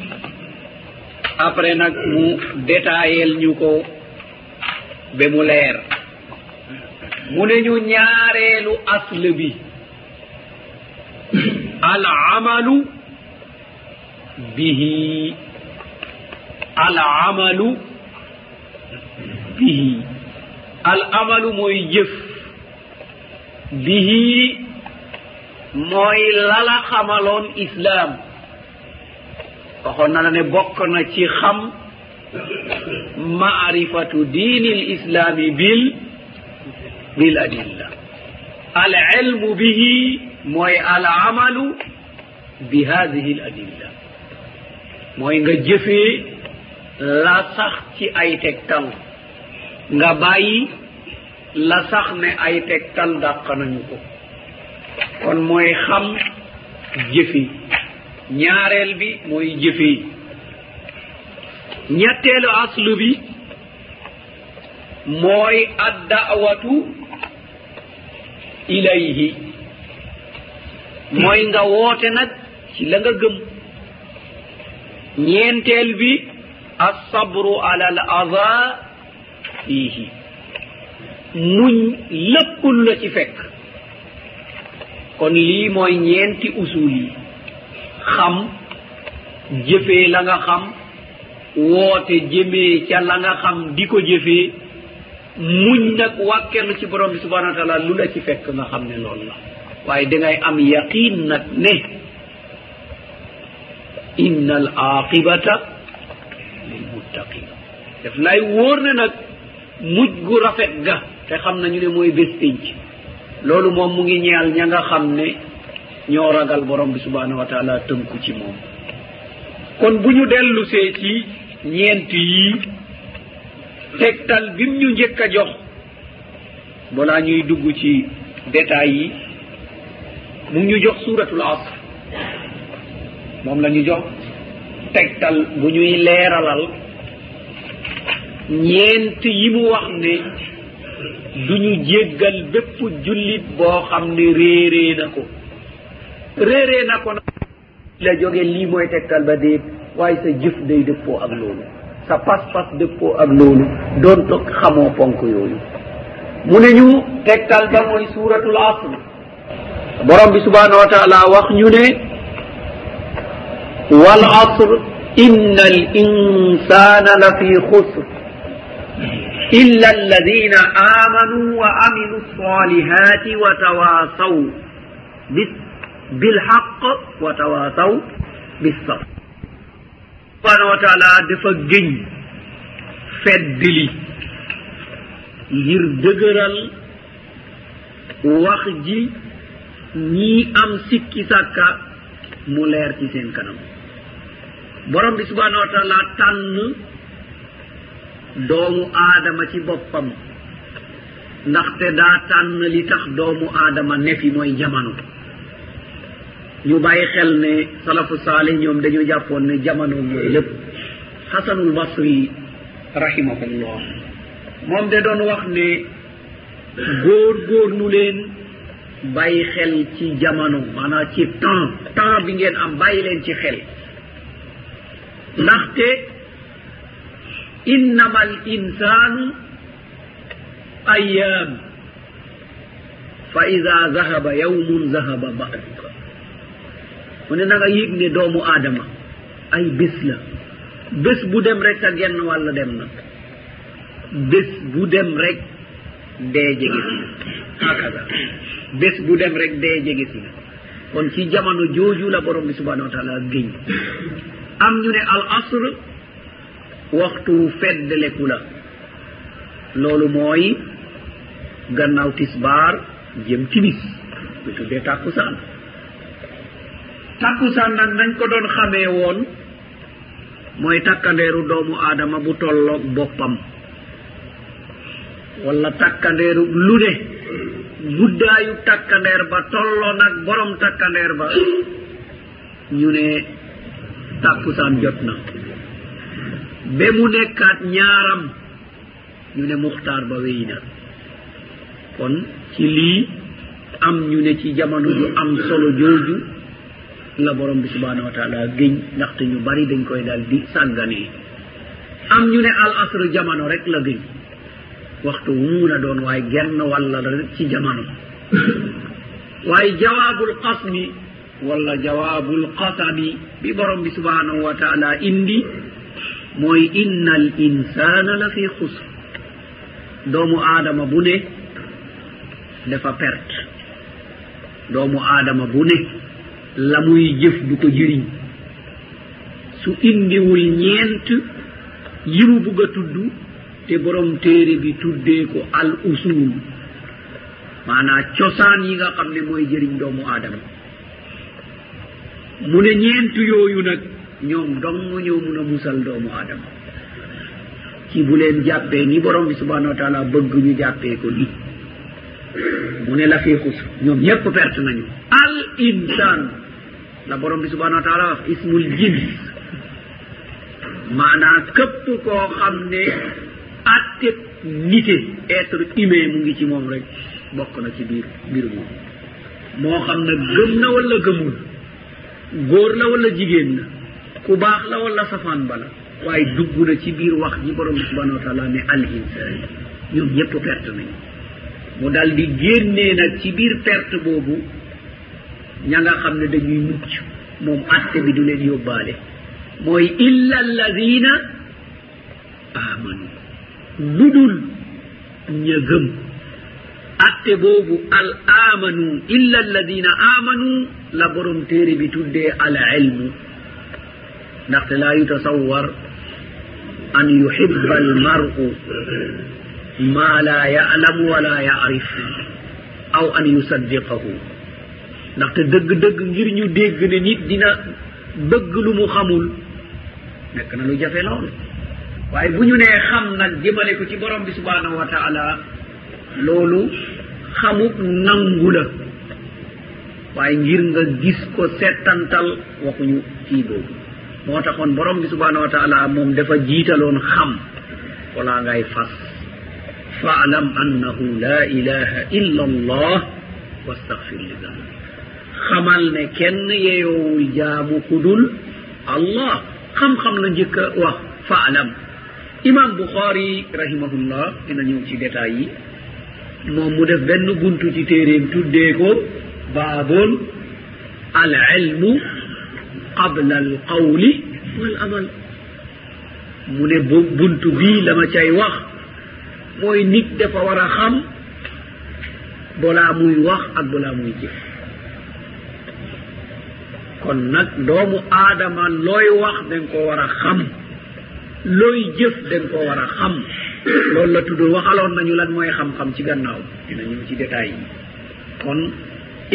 Après nag mu détaillel ñu ko ba mu leer. Mu ne ñu ñaareelu asle bi. Al amalu bihi. Al amalu bihi. Al amalu mooy jëf. Bihi mooy lala xamaloon islaam. Waxoon na la ne bokk na ci xam maarifatu diini l islaami bil bil adilla. Al ilmu bihi mooy al amalu bi hadihi l adilla. Mooy nga jëfee la sax ci ay tegtal. Nga bàyyi la sax ne ay tegtal dàq nañu ko. kon mooy xam jëfi. ñaareel bi mooy jëfi. ñetteelu aslu bi mooy addawatu ilayhi. mooy nga woote nag ci la nga gëm. ñeenteel bi assabru ala al ada fiihi. muñ lépp la ci fekk. kon lii mooy ñeenti usul yi. Xam jëfee la nga xam woote jëmee ca la nga xam di ko jëfee muñ nag wàkkeerlu ci borom bi subhana wa taala lu la ci fekk nga xam ne loolu la. Waaye dangay am yaqin nag ne inna al aqibata lil muttaqin daf lay wóor ne nag muj gu rafet ga te xam nañu ne mooy bés pénc loolu moom mu ngi ñeel ña nga xam ne ñoo ragal borom bi subhanahu wa taala tënku ci moom. Kon bu ñu dellusee ci ñeent yii tegtal bim ñu njëkk a jox balaa ñuy dugg ci détails yi mu ngi ñu jox suratul asr. Moom la ñu jox tegtal bu ñuy leeralal ñeent yi mu wax ne du ñu jéggal bépp jullit boo xam ne réeree na ko. Réeree na ko nag. La jóge lii mooy tegtal ba déet. Waaye sa jëf day dëppoo ak loolu. Sa pas-pas dëppoo ak loolu. Doon toog xamoo ponk yooyu. Mu ne ñu tegtal ba mooy suuratul asr. Borom bi subhanahu wa taala wax ñu ne wal asr inna al insana la fi xusr. إلا الذين آمنوا وعملوا الصالحات وتواصوا بالحق وتواصوا بالصبر. subhanahu wa taala dafa géñ feddli ngir dëgëral wax ji ñii am sikki sàkka mu leer ci seen kanam borom bi subhanahu wa taala tànn doomu aadama ci boppam. ndaxte daa tànn li tax doomu aadama nefi mooy jamono. ñu bàyyi xel ne salafu saalih ñoom dañu jàppoon ne jamono mooy lépp. Xasanul basri rahimahullah. moom de doon wax ne góor góorlu leen bàyyi xel ci jamono maanaam ci temps temps bi ngeen am bàyyi leen ci xel. ndaxte innama al insanu ayyam fa ida zahaba yawmun zahaba baduka wone naga yigni doomu adama ay bés la. Bés bu dem rek sa genn walla dem na. Bés bu dem rek dee jege si na. Hakaza. Bés bu dem rek dee jege si na. Kon ci jamono jooju la borom bi subhanahu wa taala géñ am ñu ne al asre waxtu feddaleku la. Loolu mooy gannaaw tisbaar jëm timis mi tuddee tàkkusaan. Tàkkusaan nag nañ ko doon xamee woon mooy takkandeeru doomu aadama bu tolloog boppam. Wala takkandeeru lu ne. Guddaayu takkandeer ba tolloo nag borom takkandeer ba. Ñu ne tàkkusaan jot na. ba mu nekkaat ñaaram ñu ne muxtaar ba wéy na. Kon ci lii am ñu ne ci jamono ju am solo jooju la borom bi subhanahu wa taala géñ ndaxte ñu bari dañ koy daal di sàgganee am ñu ne al asre jamono rek la géñ. Waxtu muun a doon waaye genn walla la rek ci jamono. Waaye jawaabul qasmi walla jawaabul qasami bi borom bi subhanahu wa taala indi mooy inna al insana la fi xusr doomu aadama bu ne dafa perte. Doomu aadama bu ne la muy jëf du ko jëriñ. Su indiwul ñeent yi mu bugg a tudd te borom téere bi tuddee ko al usul maanaa cosaan yi nga xam ne mooy jëriñ doomu aadama. Mu ne ñeent yooyu nag ñoom dong ñoo mun a musal doomu aadama. Ci bu leen jàppee ni borom bi subhanahu wa taala bëgg ñu jàppee ko ni mu ne la fii xus ñoom ñépp perte nañu. Al insan la borom bi subhanahu wa taala wax ismul jins maanaa képp koo xam ne atte nite être humain mu ngi ci moom rek bokk na ci biir mbir moom. Moo xam ne gëm na wala gëmul góor la wala jigéen la. ku baax la wala safaan ba la. waaye dugg na ci biir wax ji borom subhanahu wa taala ne al insan ñoom ñëpp perte nañu. mu dal di génnee nag ci biir perte boobu ña nga xam ne dañuy mucc. moom atte bi du leen yóbbaale. mooy illa alladina amanu lu dul ña gëm. atte boobu al amanu illa alladina amanu la borom téere bi tuddee al ilmu. ndaxte laa yutasawar an yuhiba almaru ma la yalamu wala yarif aw an yusaddiqahu. Ndaxte dëgg-dëgg ngir ñu dégg ne nit dina bëgg lu mu xamul nekk na lu jafe lool. Waaye bu ñu nee xam nag jëmale ko ci borom bi subhanahu wa taala loolu xamuk nangu la. Waaye ngir nga gis ko settantal waxuñu kii boobu. moo taxoon borom bi subhanahu wa taala moom dafa jiitaloon xam walaa ngay fas. Faalam annahu la ilaha illa allah wastahfir li dambi xamal ne kenn yeyoowul jaamu kudul allah. Xam-xam la njëkk a wax faalam imam bouxaari rahimahullah dina ñëw ci détails yi. Moom mu def benn buntu ci téeréem tuddee ko baaboon al ilmu qabla al qawli wal amal mu ne buntu bii la ma cay wax. Mooy nit dafa war a xam balaa muy wax ak balaa muy jëf. Kon nag doomu aadama looy wax dañ ko war a xam. Looy jëf dañ ko war a xam. Loolu la tudd waxaloon nañu lan mooy xam-xam ci gannaaw. Dina ñëw ci détails yi. Kon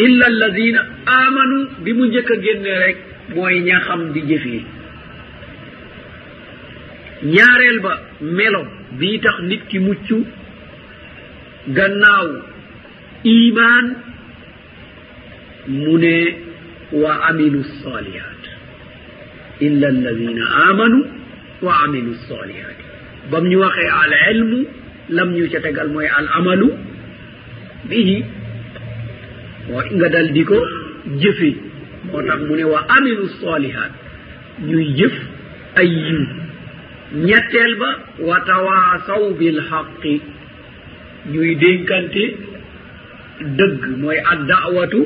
illa alladina amanu bi mu njëkk a génne rek mooy ña xam di jëfee ñaareel ba melo bii tax nit ki mucc gannaaw iman mu ne wa amilu salihat illa alladina amanu wa amilu salihat bam ñu waxee al ilmu lam ñu ca tegal mooy al amalu bihi. wa nga dal di ko jëfe. moo tax mu ne wa amilu solihat ñuy jëf ay yiw. Ñetteel ba wa tawaasaw bilhaqi ñuy dénkante dëgg mooy addawatu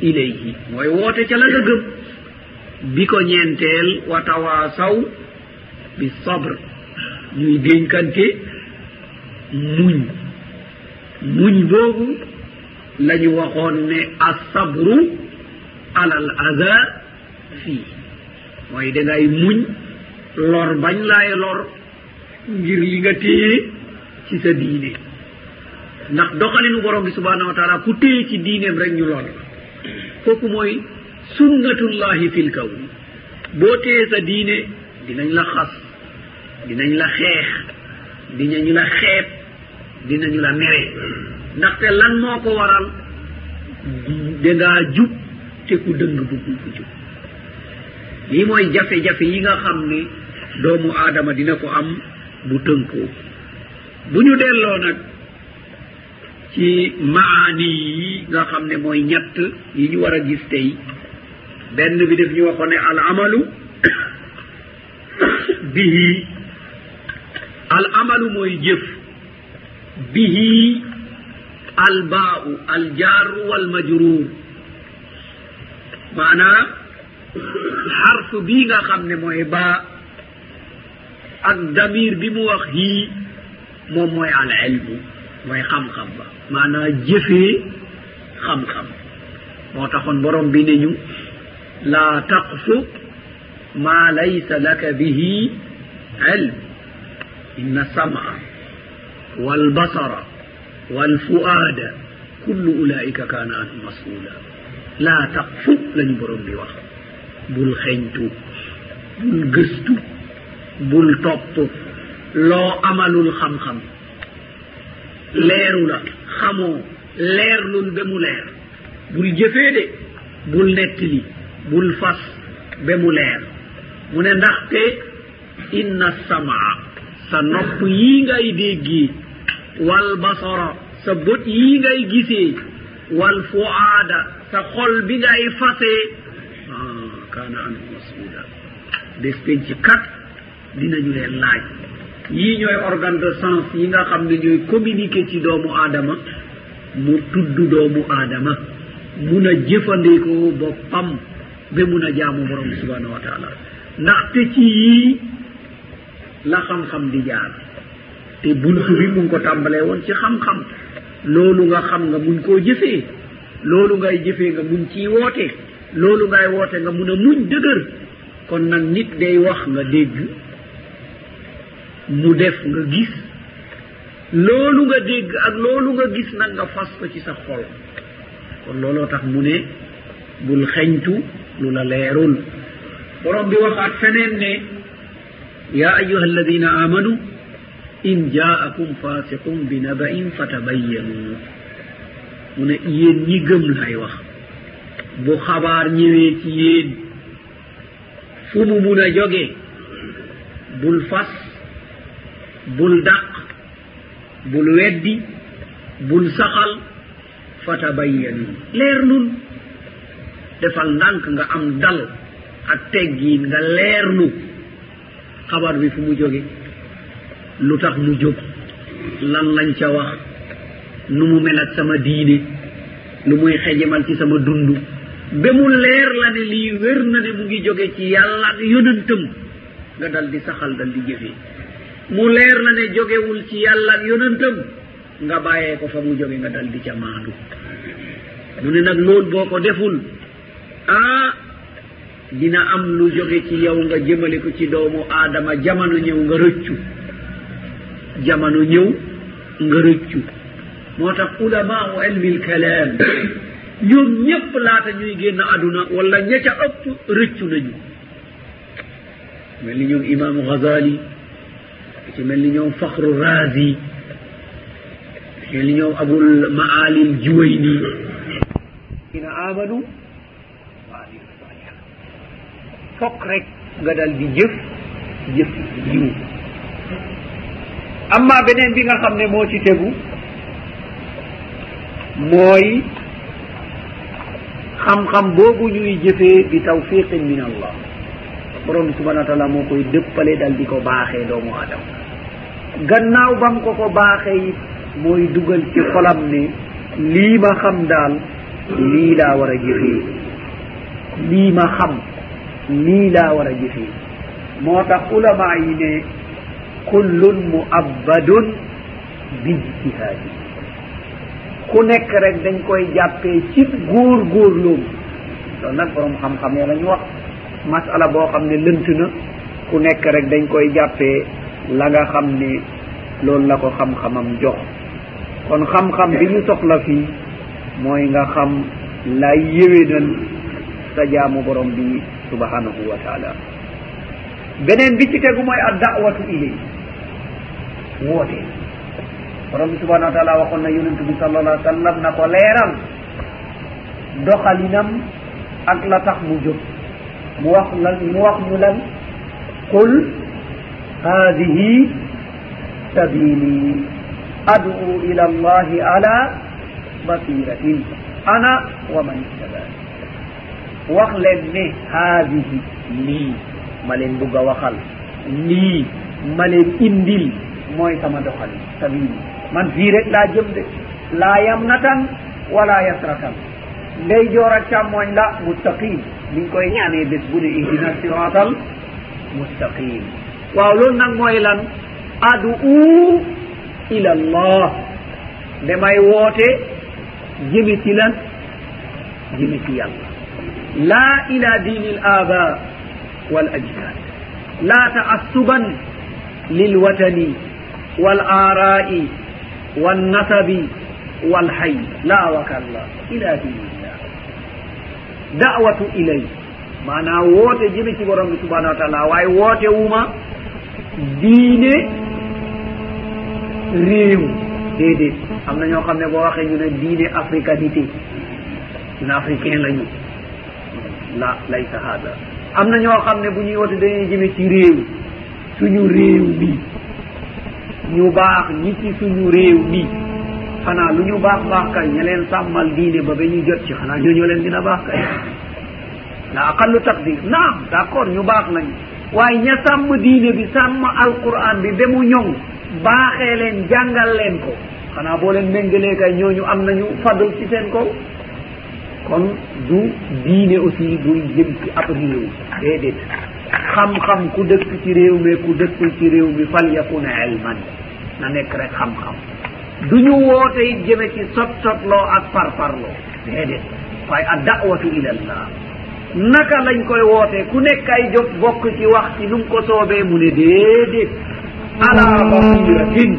ilayhi mooy woote ca la nga gëm. Bi ko ñeenteel wa tawaasaw bi sabre ñuy dénkante muñ. Muñ boobu la ñu waxoon ne asabru alal ada fii mooy dangay muñ lor bañ laay lor ngir li nga téye ci sa diine. Ndax doxalinu borom bi subhanahu wa taala ku téye ci diineem rek ñu lor la. Kooku mooy sunnatullahi fil kawni. Boo téye sa diine dinañ la xas dinañ la xeex dinañu la xeeb dinañu la mere. Ndaxte lan moo ko waral? Dangaa jub te ku dëng buggul ku jub lii mooy jafe-jafe yi nga xam ne doomu aadama dina ko am bu tënkoo. Bu ñu delloo nag ci maani yi nga xam ne mooy ñett yi ñu war a gis tey. Benn bi def ñu waxoon ne al amalu bihi. Al amalu mooy jëf. Bihi al baa'u al jaaru wal majruur. maanaa xarfu bii nga xam ne mooy baa ak damir bi mu wax hii moom mooy al ilmu mooy xam-xam ba. Maanaa jëfee xam-xam. Moo taxoon borom bi ne ñu laa taqfu maa laysa laka bihi ilm. Inna samaa walbasara walfuaada kullu ulaika kaana anhu masuula. laa tax fu lañu borom bi wax. Bul xeñtu bul gëstu bul topp. Loo amalul xam-xam leeru la xamoo leerlul ba mu leer. Bul jëfee de bul nettali bul fas ba mu leer. Mu ne ndaxte inna samaa sa nopp yii ngay déggee wal basara sa bët yii ngay gisee wal fuaada sa xol bi ngay e fase ah, kaana an masuda bés penci kat dinañu leen laaj. Yii ñooy organe de sens yi nga xam ne ñooy communiqué ci doomu aadama mu tudd doomu aadama mun a jëfandikoo boppam ba mun a jaamu borom subhanahu wa taala. Ndaxte ci yii la xam-xam di jaar. Te buntu bi mu ngi ko tàmbalee woon ci xam-xam. Loolu nga xam nga muñ koo jëfee. loolu ngay jëfee nga mun ciy woote loolu ngay woote nga mun a muñ dëgër. Kon nag nit day wax nga dégg mu def nga gis. Loolu nga dégg ak loolu nga gis nag nga fas ko ci sa xol. Kon looloo tax mu ne bul xeñtu lu la leerul. Borom bi waxaat feneen ne ya ayuha alladina amanu in jaakum fasiqum bi naba'in fatabayyanu. mu ne yéen ñi gëm lay wax. bu xabaar ñëwee ci yéen fu mu mun a jógee bul fas bul dàq bul weddi bul saxal fatabayyanu leer nun. defal ndànk nga am dal ak teggiin nga leerlu xabar bi fu mu jóge lu tax mu jóg lan lañ ca wax nu mu mel ak sama diine lu muy xejemal ci sama dund ba mu leer la ne lii wér na ne mu ngi jóge ci yàlla ak yonantam nga dal di saxal dal di jëfee mu leer la ne jógewul ci yàlla ak yonantam nga bàyyee ko fa mu jóge nga dal di ca maandu. Mu ne nag loolu boo ko deful ah dina am lu jóge ci yow nga jëmale ko ci doomu aadama. Jamono ñëw nga rëccu. Jamono ñëw nga rëccu. moo tax ulama u ilmi l kalam ñoom ñëpp laata ñuy génn aduna wala ña ca ëpp rëccu nañu. mel ni ñoom imaamu Ghazali ci mel ni ñoom Fakhru Razi mel ni ñoom Abul Maali l Juwayni. Ina amanu fokk rek nga dal di jëf jëf yiw amma beneen bi nga xam ne moo ci tegu mooy xam-xam boobu ñuy jëfee bi tawfiqin min allah. Borom bi subhanau wa taala moo koy dëppale dal di ko baaxee doomu adama gannaaw bam ko ko baaxee it mooy dugal ci xolam ne lii ma xam daal lii laa war a jëfee. Lii ma xam lii laa war a jëfee. Moo tax ulama yi ne kullun muabbadun bi ijtihaadi. ku nekk rek dañ koy jàppee ci góor góorloom loolu nag borom xam-xam ya la ñu wax. masala boo xam ne lënt na. ku nekk rek dañ koy jàppee la nga xam ne loolu la ko xam-xamam jox. kon xam-xam bi ñu soxla fii mooy nga xam lay yéwénal sa jaamu borom bi subhanahu wa taala. beneen bi ci tegu mooy ad dawatu ilay wootee borom bi subhanahu wa taala waxoon na yonent bi sallallahu alayhi wa sallam na ko leeral doxalinam ak la tax mu jóg. Mu wax lan mu wax ñu lan qul hadihi sabili adu ila allahi ala basiratin ana wa man ittabani wax leen ne haadihi lii ma leen bugg a waxal lii ma leen indil mooy sama doxalin sabili man fii rek laa jëm de laa yamnatan wala yasratan ndeyjoor ak càmmooñ la mustaqim ni ñu koy ñaanee bés bu ne ihdina siratal mustaqim waaw loolu nag mooy lan? Adu u ila allah. Damay woote jëmi ci lan? Jëmi ci yàlla. Laa ila diini l aba wal ajdad laa taassuban lilwatani wal aara'i والنسب والحي. لا وكلا. إلى دين الله. دعوة إليه. mana woote jimi ci borom bi subhanahu wa taala waaye woote wuma diine réew déedéet am na ñoo xam ne boo waxee ñu ne diine africanité ñun africain la ñu la laysa hada am na ñoo xam ne bu ñuy woote dañuy jëme ci réew suñu réew bi ñu baax ñi ci suñu réew mi. Xanaa lu ñu baax baax kay ña leen sàmmal diine ba ba ñu jot ci xanaa ñoo leen dina baax kay. La aqallu taqdir naam d' accord ñu baax nañ waaye ña sàmm diine bi sàmm alquran bi ba mu ñoŋ baaxee leen jàngal leen ko. Xanaa boo leen méngalee kay ñooñu am nañu fadl ci seen kaw. Kon du diine aussi buy jëm ci ab réew. Déedéet. xam-xam ku dëkk ci réew mi ku dëkkul ci réew mi fal yakun ilman. Na nekk rek xam-xam. Du ñu woote it jëme ci sot sotloo ak parparloo. Déedéet. Waaye a dawatu ilallah naka lañ koy wootee ku nekk ay jot bokk ci wax ci nu mu ko soobee mu ne déedéet. Ala basiratin.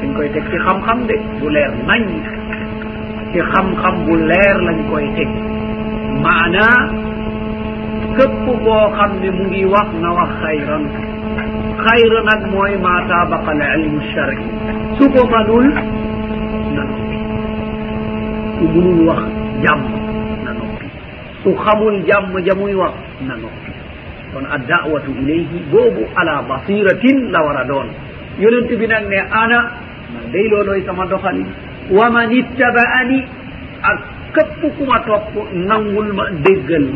Dañ koy teg ci xam-xam de. Bu leer nañ. Ci xam-xam bu leer lañ koy teg. Maanaa képp boo xam ne mu ngi wax na wax xayran. xayra nag mooy ma taabaqa al ilmu shari. su ko manul na noppi. su munul wax jàmm na noppi. su xamul jàmm ja muy wax na noppi. kon a dawatu ilayhi boobu ala basiratin la war a doon. Yonent bi nag ne ana man day looloy sama doxali wa man ittaba'ani ak képp ku ma topp nangul ma déggal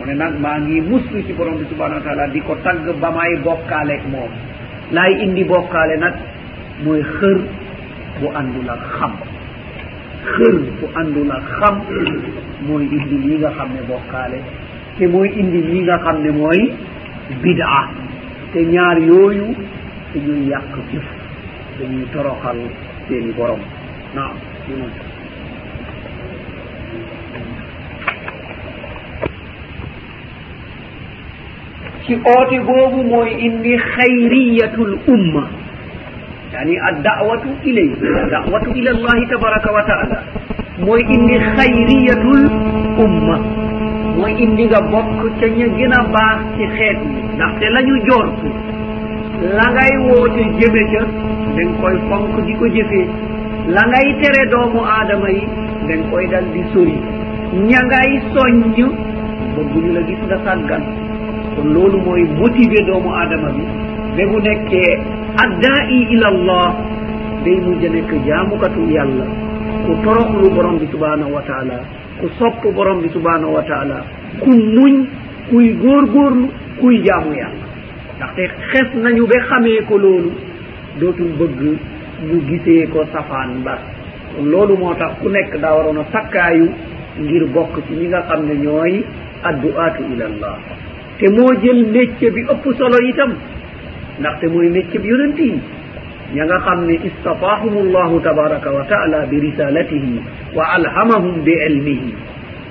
kono nag maa ngi muslu ci borom bi subahanahu wa taala di ko tagg ba may bokkaaleeg moom. Laay indi bokkaale nag mooy xër bu àndul ak xam. Xër bu àndul ak xam mooy indi lii nga xam ne bokkaale te mooy indi lii nga xam ne mooy bid'a. Te ñaar yooyu dañuy yàq jëf dañuy toroxal seeni borom. Naam ci oote boobu mooy indi xayriyatul umma. Yani addawatu ilay addawatu ila allahi tabaraka wa taala mooy indi xayriyatul umma. Mooy indi nga bokk ca ña gën a baax ci xeet yi. Ndaxte la ñu joortu la ngay woote jëme ca dañ koy fonk di ko jëfee la ngay tere doomu aadama yi dañ koy dal di sori. Ña ngay soññ bëgguñu la gis nga sàggan. kon loolu mooy motiver doomu aadama bi ba bu nekkee addaai ila allah day mujj nekk jaamukatu yàlla ku toroxlu borom bi subhanahu wa taala ku sopp borom bi subhanahu wa taala ku muñ kuy góorgóorlu kuy jaamu yàlla. Ndaxte xes nañu ba xamee ko loolu dootul bëgg ñu gisee ko safaan ba. Kon loolu moo tax ku nekk daa waroon a sakkaayu ngir bokk ci ñi nga xam ne ñooy addu'atu ila allah. te moo jël métier bi ëpp solo itam. Ndaxte mooy métier bi yonent yi. Ña nga xam ne istafaahum allahu tabaraka wa taala bi risalatihi wa alhamahum bi ilmihi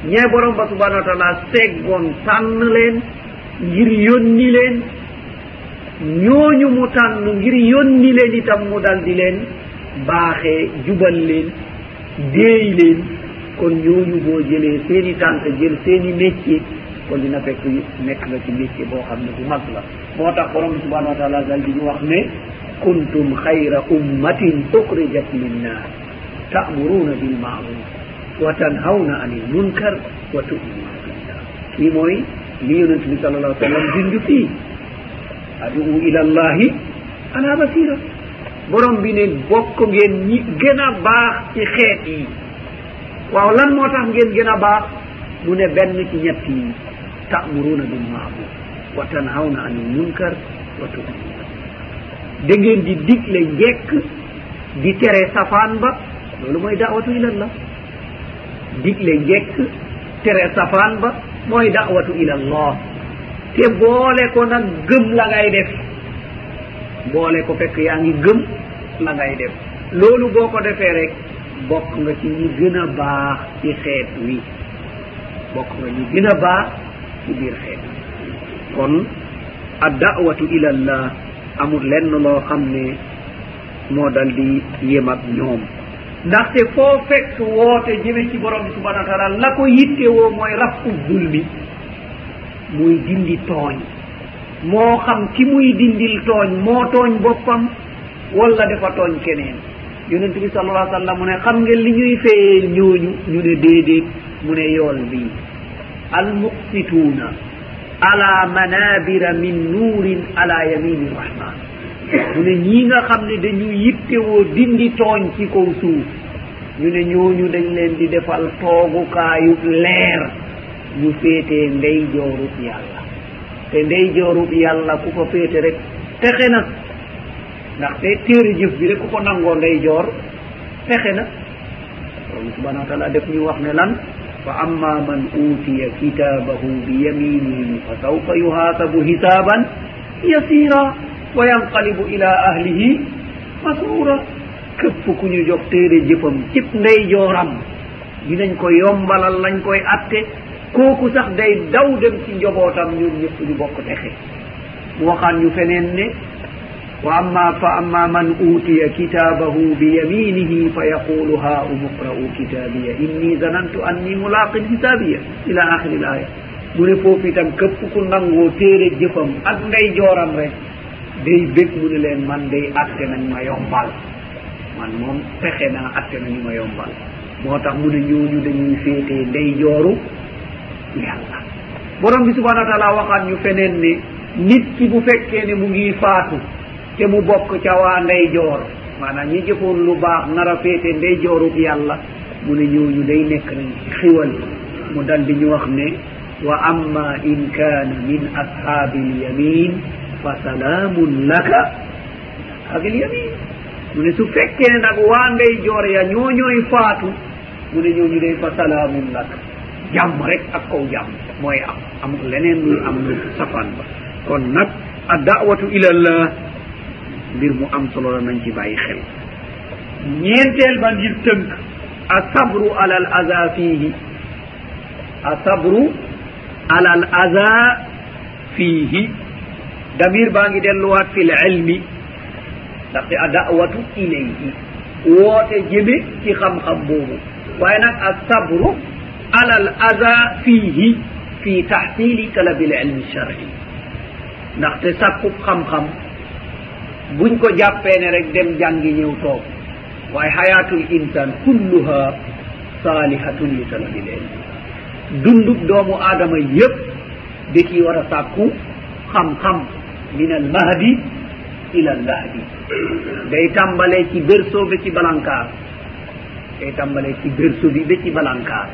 ñee borom ba subhanau wa taala seggoon tànn leen ngir yónni leen. Ñooñu mu tànn ngir yónni leen itam mu dal di leen baaxee jubal leen déey leen. Kon ñooñu boo jëlee seen i tànk jël seen i métier kon dina fekk nekk nga ci métier boo xam ne bu mag la. moo tax borom bi subhanahu wa taala dal di ñu wax ne kuntum xayra ummatin uxrijat linnas ta'muruna bilmaruf wa tanhawna anil munkar wa tu'minuna billah. Kii mooy li yonent bi sal allahu sallam bind fii. Adu ila llahi ala basira borom bi ne bokk ngeen ñi gën a baax ci xeet yi. Waaw lan moo tax ngeen gën a baax? Mu ne benn ci ñett yi. ta'muruna bil ma'ruf wa tanhawna anil munkar wa tuminuna da ngeen di digle njekk di tere safaan ba loolu mooy da'watu ilallah digle njekk tere safaan ba mooy da'watu ilallah te boole ko nag gëm la ngay def. Boole ko fekk yaa ngi gëm la ngay def. Loolu boo ko defee rek bokk nga ci ñi gën a baax ci xeet wi. Bokk nga ñi gën a baax ci biir xeet kon addawatu ila llah amul lenn loo xam ne moo dal di yem ak ñoom ndaxte foo fekk woote jëme ci borom bi subhana wa taala la ko yitte woo mooy rafu zulmi muy dindi tooñ. Moo xam ki muy dindil tooñ moo tooñ boppam walla dafa tooñ keneen. Yonent bi sal allah sallam mu ne xam ngeen li ñuy feyeel ñooñu ñu ne déedéet mu ne yool bii. almuqsituna ala manabira min nurin ala yamini rahman mu ne ñii nga xam ne dañu yittewoo dindi tooñ ci kaw suuf. Ñu ne ñooñu dañ leen di defal toogukaayu leer. Ñu féetee ndey joorub yàlla. Te ndey joorub yàlla ku ko féete rek texe na. Ndaxte téere jëf bi rek ku ko nangoo ndey joor texe na. Borom subhanau wa taala def ñu wax ne lan? fa amma man فأما من أوتي fa بيمينه yuhasabu hisaban yasira wa yanqalibu ila ahlihi مسرورا. képp ku ñu jox téere jëfam cib ndey jooram dinañ ko yombalal lañ koy atte kooku sax day daw dem ci njobootam ñun ñëpp ñu bokk texe mu waxaan ñu feneen ne wa amma fa وأما فأما من أوتي كتابه بيمينه فيقول هاؤم اقرءوا كتابي إني ظننت أني ملاق حسابي إلى آخر الآية. mu ne foofu itam képp ku nangoo téere jëfam ak ndey jooram rek day bég mu ne leen man day atte nañ ma yombal. Man moom pexe naa atte nañu ma yombal. moo tax mu ne ñooñu dañuy féetee ndey jooru yàlla. Borom bi subhanau wa taala waxaat ñu feneen ne nit ki bu fekkee ne mu ngi faatu te mu bokk ca waa ndey joor. Maanaam ñi jëfoon lu baax nar a féete ndey joorub yàlla mu ne ñooñu day nekk nañ xiwal. Mu dal di ñu wax ne wa amma in kaana min ashaabi lyamin fa salaamun laka ashaabi lyamin mu ne su fekkee ne nag waa ndey joor ya ñooñooy faatu mu ne ñooñu day fa salaamun laka. Jàmm rek ak kaw jàmm mooy am. Amul leneen luy am lu safaan ba. Kon nag addawatu ila llah mbir mu am solo la nañ ci bàyyi xel. ñeenteel ba ngir tënk a sabru ala al aza fiihi. A sabru ala al aza fiihi. Damir baa ngi delluwaat fi l ilmi ndaxte a dawatu ilayhi. Woote jëme ci xam-xam boobu. Waaye nag a sabru ala al aza fiihi fi taxsili talabil ilmi shari. Ndaxte sàkkub xam-xam buñ ko jàppee ne rek dem jàngi ñëw toog. waaye hayatul insan kulluha salihatun li talabil ilmi dundub doomu aadama yépp da ciy war a sàkku xam-xam min al mahdi ila al lahdi day tàmbalee ci berceau ba ci balankaar. day tàmbalee ci berceau bi ba ci balankaar.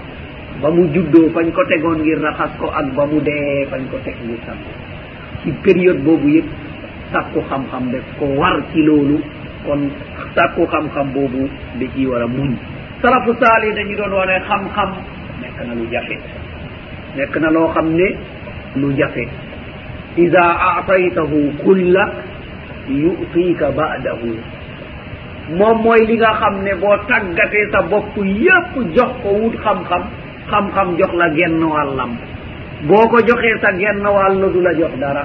ba mu juddoo fañ ko tegoon ngir raxas ko ak ba mu dee fañ ko teg ngir sam ci période boobu yëpp sakku xam-xam def ko war ci loolu. Kon sakku xam-xam boobu da ciy war a muñ. Salafu saali dañu doon wane xam-xam nekk na lu jafe. Nekk na loo xam ne lu jafe. Ida aataytahu kulla yutika badahu. Moom mooy li nga xam ne boo tàggatee sa bopp yépp jox ko wut xam-xam xam-xam jox la genn wàllam. Boo ko joxee sa genn wàll du la jox dara.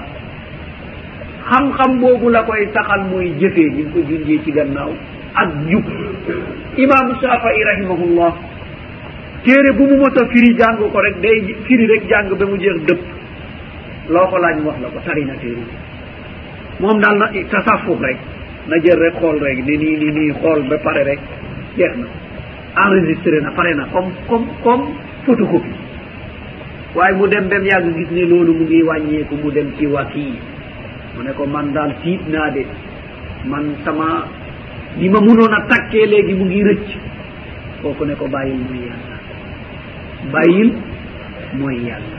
xam-xam boobu la koy saxal muy jëfee ñu ngi ko junjee ci gannaaw ak jub. Imam shafai rahimahullah téere bu mu mos a firi jàng ko rek day firi rek jàng ba mu jeex dëpp. Loo ko laaj mu wax la ko tari na téere moom daal na tasafuf rek na jël rek xool rek ni nii ni nii xool ba pare rek jeex na. Enregistré na pare na comme comme comme photocopie. Waaye mu dem bem yàgg gis ne loolu mu ngi wàññeeku mu dem ci wakii mu ne ko man daal tiit naa de man sama li ma munoon a takkee léegi mu ngi rëcc. Kooku ne ko bàyyil mooy yàlla. Bàyyil mooy yàlla.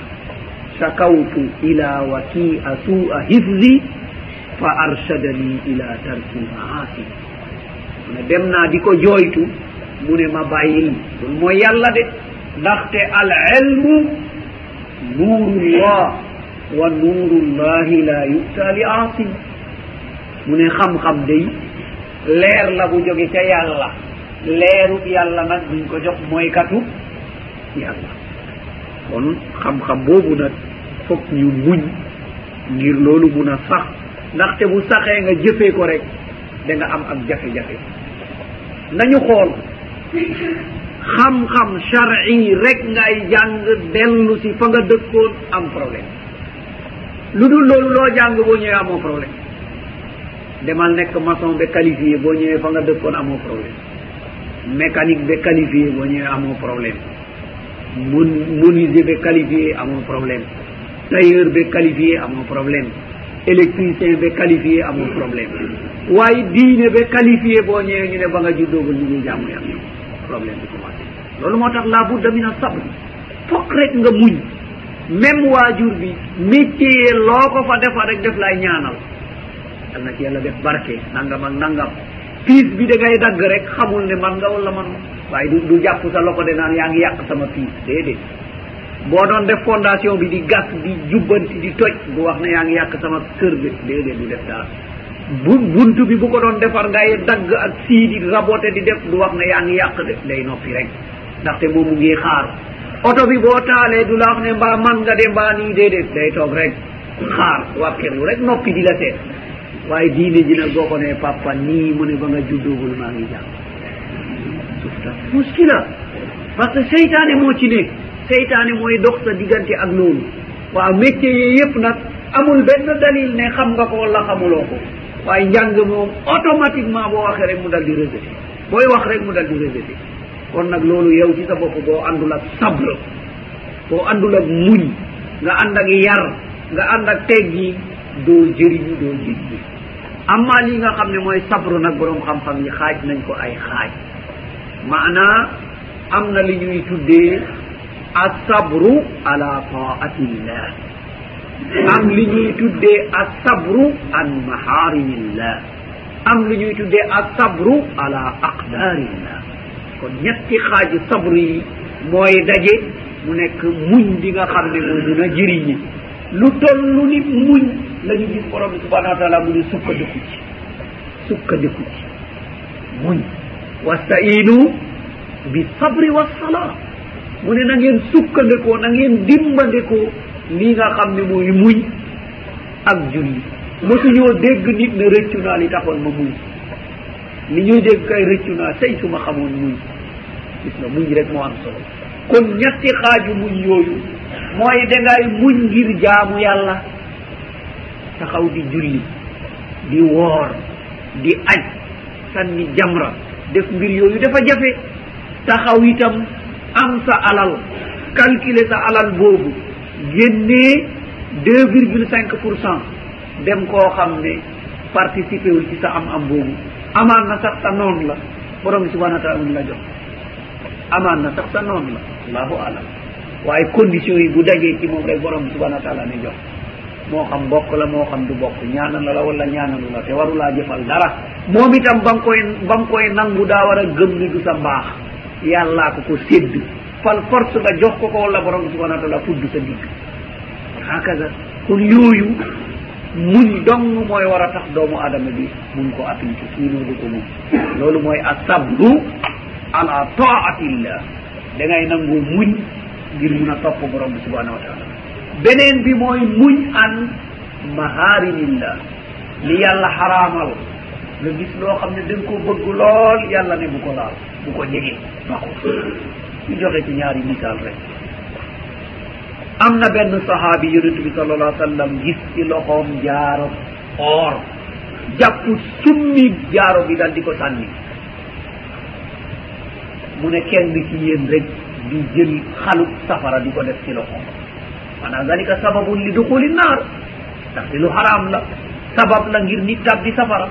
Shakawtu ila wakia sua hifzi fa arshadani ila tarki maasi. Mu ne dem naa di ko jooytu. Mu ne ma bàyyil. Loolu mooy yàlla de. Ndaxte al ilmu nuurullah. wa nurullahi la yuta li aasi mu ne xam-xam day leer la bu jóge ca yàlla. Leerub yàlla nag duñ ko jox mooy katu yàlla. Kon xam-xam boobu nag foog ñu muñ ngir loolu mun a sax. Ndaxte bu saxee nga jëfee ko rek da nga am ak jafe-jafe. Nañu xool xam-xam chari rek ngay jàng dellu si fa nga dëkkoon am problème. lu dul loolu loo jàng boo ñëwee amoo problème. Demal nekk maçon ba qualifié boo ñëwee fa nga dëkkoon amoo problème. Mécanique ba qualifié boo ñëwee amoo problème. Mun monisier ba qualifié amoo problème. Tailleur ba qualifié amoo problème. Électricien ba qualifié amoo problème. Waaye diine ba qualifié boo ñëwee ñu ne ba nga juddoogul ñu ngi jaamu yàlla problème bi commencé. Loolu moo tax la budda min a sabre fokk rek nga muñ. même waajur bi métier loo ko fa defa rek def lay ñaanal. Yal na ci yàlla def barke nangam ak nangam. Piis bi da ngay dagg rek xamul ne man nga wala man waaye du du jàpp sa loxo de naan yaa ngi yàq sama piis déedéet. Boo doon def fondation bi di gas di jubbanti di toj bu wax ne yaa ngi yàq sama kër bi déedéet du def dara. Bu buntu bi bu ko doon defar ngay dagg ak sii di raboté di def du wax ne yaa ngi yàq de day noppi rek. Ndaxte moom mu ngi xaar. oto bi boo taalee du la wax ne mbaa man nga de mbaa nii déedéet day toog rek xaar wàkkeerlu rek noppi di la seet. Waaye diine ji nag boo ko nee papa nii mu ne ba nga juddoogul maa ngi jàng. Sufta muskila. Parce que seytaane moo ci ne. Seytaane mooy dox sa diggante ak loolu waaw métier yi yëpp nag amul benn dalil ne xam nga ko wala xamuloo ko. Waaye njàng moom automatiquement boo waxee rek mu dal di rejeté booy wax rek mu dal di rejeté kon nag loolu yow ci sa bopp boo àndul ak sabre boo àndul ak muñ nga ànd ak yar nga ànd ak teggi doo jëriñu doo jiggi amma li nga xam ne mooy sabre nag borom xam-xam yi xaaj nañ ko ay xaaj. Maanaa am na li ñuy tuddee asabru ala taatillah. Am li ñuy tuddee asabru an maharimillah. Am li ñuy tuddee asabru ala aqdarillah. kon ñetti xaaju sabru yi mooy daje mu nekk muñ bi nga xam ne moo mun a jëriñe. lu tollu ni muñ la ñu gis borom bi subhanahu wa taala mu ne sukkandiku ci sukkandiku ci. muñ. wastainu bi sabri wassala mu ne na ngeen sukkandikoo na ngeen dimbandikoo lii nga xam ne mooy muñ ak julli. mosuñoo dégg nit ne rëccu naa li taxoon ma muñ. li ñuy dégg kay rëccu naa tey su ma xamoon muñ. Gis nga muñ rek moo am solo. Kon ñetti xaaju muñ yooyu mooy dangay muñ ngir jaamu yàlla. Taxaw di julli di woor di aj sanni jamra def mbir yooyu dafa jafe. Taxaw itam am sa alal calculer sa alal boobu génnee deux virgule cinq pour cent dem koo xam ne participer wul ci sa am am boobu. amaan na sax sa noon la. Borom subahana wa taala mun la jox amaan na sax sa noon la. Allahu alam. Waaye condition yi bu dajee ci moom rek borom subahana wa taala ni jox. Moo xam bokk la moo xam du bokk. Ñaanal la la wala ñaanalu la te warulaa jëfal dara. Moom itam ba nga koy ba nga koy nangu daa war a gëm ni du sa mbaax. Yàllaa ko ko sédd. Fal force nga jox ko ko wala borom subahana wa taala fudd sa digg. Hakaza. Kon yooyu muñ dong mooy war a tax doomu adama bi mun ko appliqué kiinoodu ko mun loolu mooy a sabru ala taatillah. da ngay nangu muñ ngir mun a topp borom bi subhanahu wa taala beneen bi mooy muñ an maharimillah li yàlla xaraamal. nga gis loo xam ne da nga ko bëgg lool yàlla ne bu ko laal bu ko jege ba ko. ñu joxe ci ñaari misaal rek. am na benn sahaabi yonent bi sal allah sallam gis ci loxoom jaaro or jàpp summi jaaro bi dal di ko sànni. Mu ne kenn ci yéen rek di jël xalu safara di ko def ci loxoom. Maanaam dalika sababun li duxuli naar. Ndaxte lu xaraam la. Sabab la ngir nit tab di safara.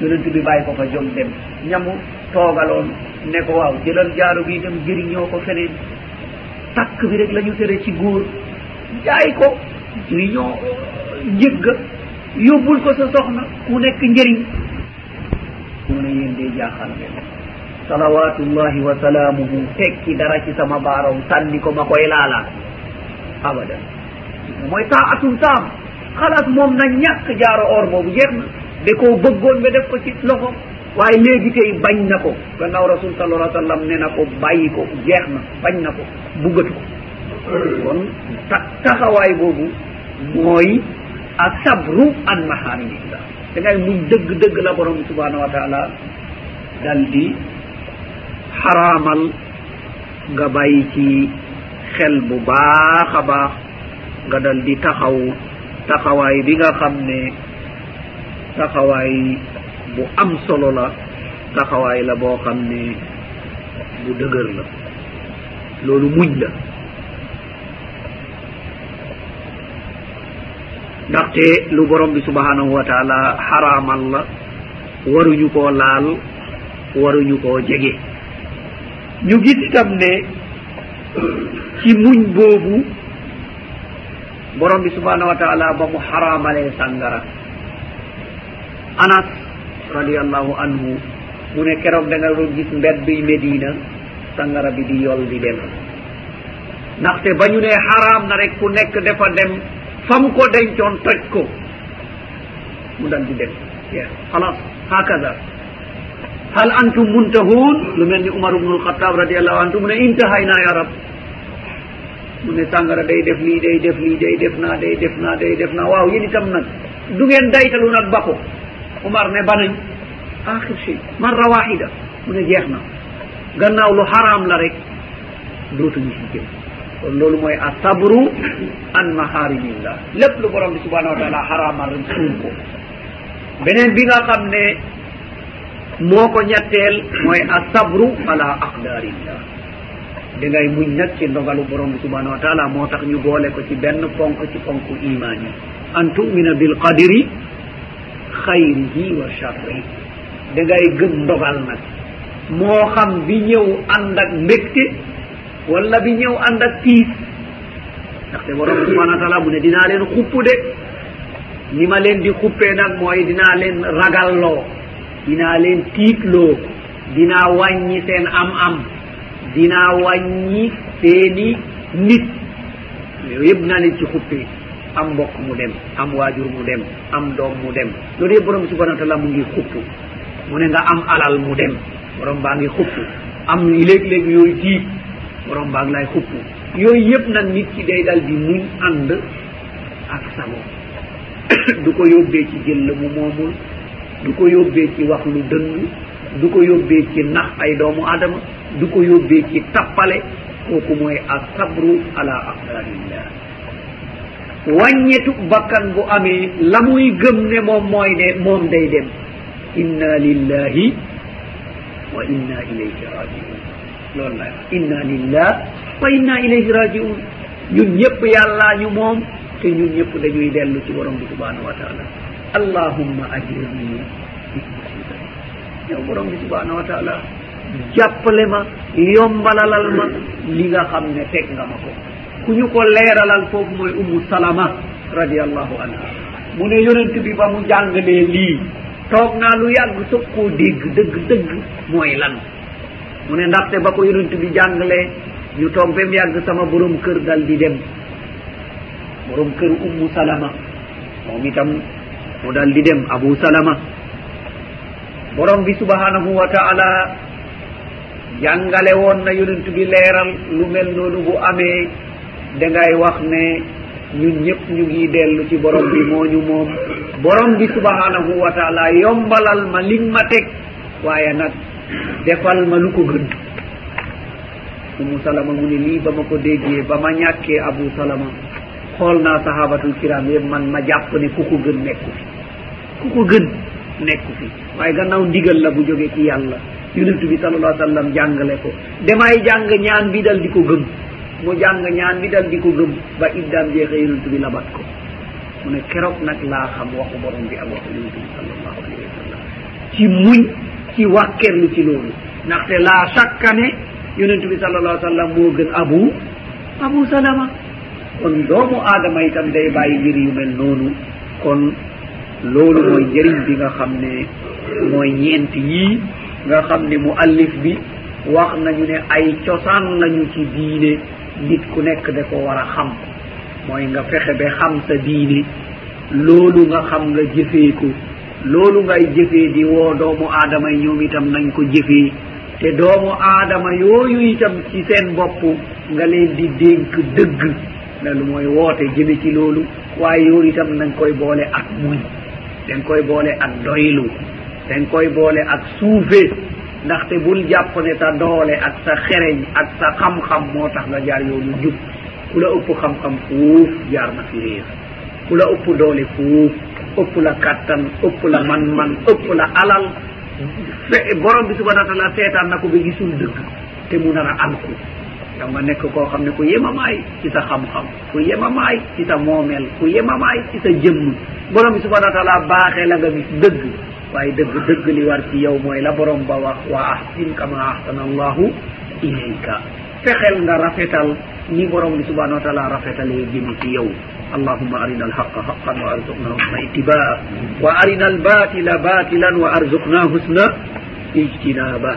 Yonent bi bàyyi ko fa jom dem. Ñamu toogaloon ne ko waaw jëlal jaaro bi dem jëriñoo ko feneen. takk bi rek la ñu tere ci góor. Jaay ko. Ñu ñoo jëgga yóbbul ko sa soxna ku nekk njëriñ. Mu ne yéen dee jaaxal ngeen. Salawatullahi wa salaamuhu tekki dara ci sama baarom sànni ko ma koy laalaat abadan mooy taa atum taam. Xalaat moom na ñàkk jaaro or boobu jeex na. Da koo bëggoon ba def ko ci loxo. waaye léegi tey bañ na ko. Gannaaw rasul sallallahu alayhi wa sallam ne na ko bàyyi ko jeex na bañ na ko buggatu ko. Kon ta taxawaay boobu mooy a sabru an maharimillah. Da ngay muñ dëgg dëgg la borom subhanahu wa taala dal di xaraamal nga bàyyi ci xel bu baax a baax nga dal di taxaw taxawaay bi nga xam ne taxawaay bu am solo la taxawaay la boo xam ne bu dëgër la. Loolu muñ la. Ndaxte lu borom bi subhanahu wa taala xaraamal la waruñu koo laal waruñu koo jege. Ñu gis itam ne ci muñ boobu borom bi subhanahu wa taala ba mu xaraamalee sàngara. Anas radiallahu anhu mu ne keroog da nga doon gis mbedduy médina sangara bi di yol di dem. Ndaxte ba ñu ne xaraam na rek ku nekk dafa dem fam ko dencoon toj ko mu dal di dem. Yeah. xalas hakaza hal antum muntahun lu mel ni umar ubnu alxatab radiallahu anhu mu ne intahayna ya rab. Mu ne sàngara day def lii day def lii day def naa day def naa day def naa. Waaw yéen itam nag du ngeen daytalu nag ba ko. Umar ne banañ axir shay. Marra waxida mu ne jeex na. Gannaaw lu xaraam la rek dootuñu si jëm kon loolu mooy a sabru an maharimillah. Lépp lu borom bi subhanahu wa taala xaraamal rek suul ko. Beneen bi nga xam ne moo ko ñetteel mooy a sabru ala aqdarillah. Dangay muñ nag ci ndogalu borom bi subhanahu wa taala moo tax ñu boole ko ci benn ponk ci ponk iman yi. An tumina bilqadiri xayrihi wa charrihi da ngay gëm ndogal nag. Moo xam bi ñëw ànd ak mbégte wala bi ñëw ànd ak tiis. Ndaxte borom subhana wa taala mu ne dinaa leen xupp de. Ni ma leen di xuppee nag mooy dinaa leen ragalloo. Dinaa leen tiitloo. Dinaa wàññi seen am-am. Dinaa wàññi seeni nit. Yooyu yëpp naa leen ci xuppee. am mbokk mu dem am waajur mu dem am doom mu dem. Loolu yëpp borom subhana wa taala mu ngi xuppu. Mu ne nga am alal mu dem borom baa ngi xuppu. Am léeg-léeg yooyu tiit borom baa ngi lay xuppu. Yooyu yëpp nag nit ki day dal di muñ ànd ak sago du ko yóbbee ci jël la mu moomul du ko yóbbee ci wax lu dënd du ko yóbbee ci nax ay doomu adama du ko yóbbee ci tappale. Kooku mooy asabru ala aqdarillah wàññetu bakkan bu amee la muy gëm ne moom mooy ne moom day dem. Inna lillahi wa inna ilayhi rajiun loolu la wax. Inna lillah wa inna ilayhi rajiun ñun ñëpp yàllaa ñu moom te ñun ñëpp dañuy dellu ci borom bi subhanahu wa taala allahumma ajirni fi musibati yow borom bi subhanahu wa taala jàppale ma yombalalal ma li nga xam ne teg nga ma ko. ku ñu ko leeralal foofu mooy ummu salama radiallahu anha. Mu ne yonent bi ba mu jàngalee lii toog naa lu yàgg soog koo dégg dëgg dëgg mooy lan. Mu ne ndaxte ba ko yonent bi jàngalee ñu toog ba mu yàgg sama borom kër dal di dem. Borom kër ummu salama moom itam mu dal di dem abu salama. Borom bi subhanahu wa taala jàngale woon na yonent bi leeral lu mel noonu bu amee dangay wax ne ñun ñëpp ñu ngi dellu ci borom bi moo ñu moom. borom bi subhanahu wa taala yombalal ma liñ ma teg. waaye nag defal ma lu ko gën. Umu salama mu ne lii ba ma ko déggee ba ma ñàkkee abu salama xool naa sahabatul kiram yëpp man ma jàpp ne ku ko gën nekku fi. ku ko gën nekku fi. waaye gannaaw ndigal la bu jógee ci yàlla. Yonentu bi salallah sallam jàngale ko. damay jàng ñaan bi dal di ko gëm. mu jàng ñaan bi dal di ko gëm ba iddaam jeexee yonent bi labat ko. Mu ne keroog nag laa xam waxu borom bi ak waxu yonent bi salallahu alayhi wa sallam. Ci muñ ci wàkkerlu ci loolu. Ndaxte laa sakka ne yonent bi salallahu sallam moo gën abu abu salama. Kon doomu aadama itam day bàyyi mbir yu mel noonu. Kon loolu mooy njëriñ bi nga xam ne mooy ñeent yii nga xam ne mu allif bi wax nañu ne ay cosaan lañu ci diine. nit ku nekk da ko war a xam. Mooy nga fexe ba xam sa diine. Loolu nga xam nga jëfee ko. Loolu ngay jëfee di woo doomu aadama yi ñoom itam nañ ko jëfee. Te doomu aadama yooyu itam ci seen bopp nga leen di dénk dëgg. Loolu mooy woote jëme ci loolu. Waaye yooyu itam nañ koy boole ak muñ. Dañ koy boole ak doylu. Dañ koy boole ak suufe. ndaxte bul jàpp ne sa doole ak sa xereñ ak sa xam-xam moo tax nga jaar yoonu jub. ku la ëpp xam-xam fuuf jaar na fi réer. ku la ëpp doole fuuf ëpp la kàttan ëpp la man-man ëpp la alal fe borom bi subhana wa taala seetaan na ko ba gisul dëgg te mu nar a alku. Yow nga nekk koo xam ne ku yemamaay ci sa xam-xam ku yemamaay ci sa moomeel ku yemamaay ci sa jëmm. Borom bi subhana wa taala baaxee la nga gis dëgg. waaye dëgg dëgg li war ci yow mooy la borom ba wax wa ahsin kama ahsana allahu ilayka fexeel nga rafetal ni borom bi subhanahu wa taala rafetalee jëmi ci yow اللهم أرنا الحق حقا وارزقنا حسن اتباعه وأرنا الباطل باطلا وارزقنا حسن اجتنابه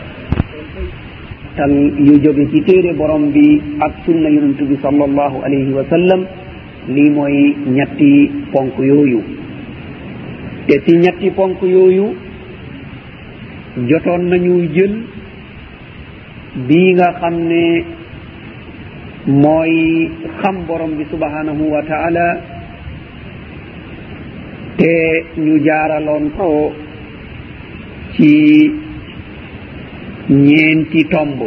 tan yu jóge ci téere borom bi ak sunna yonentu bi sallallahu alayhi wa sallam lii mooy ñetti ponk yooyu te ci ñetti ponk yooyu jotoon nañu jël bii nga xam ne mooy xam borom bi subhanahu wa taala te ñu jaaraloon ko ci ñeenti tomb.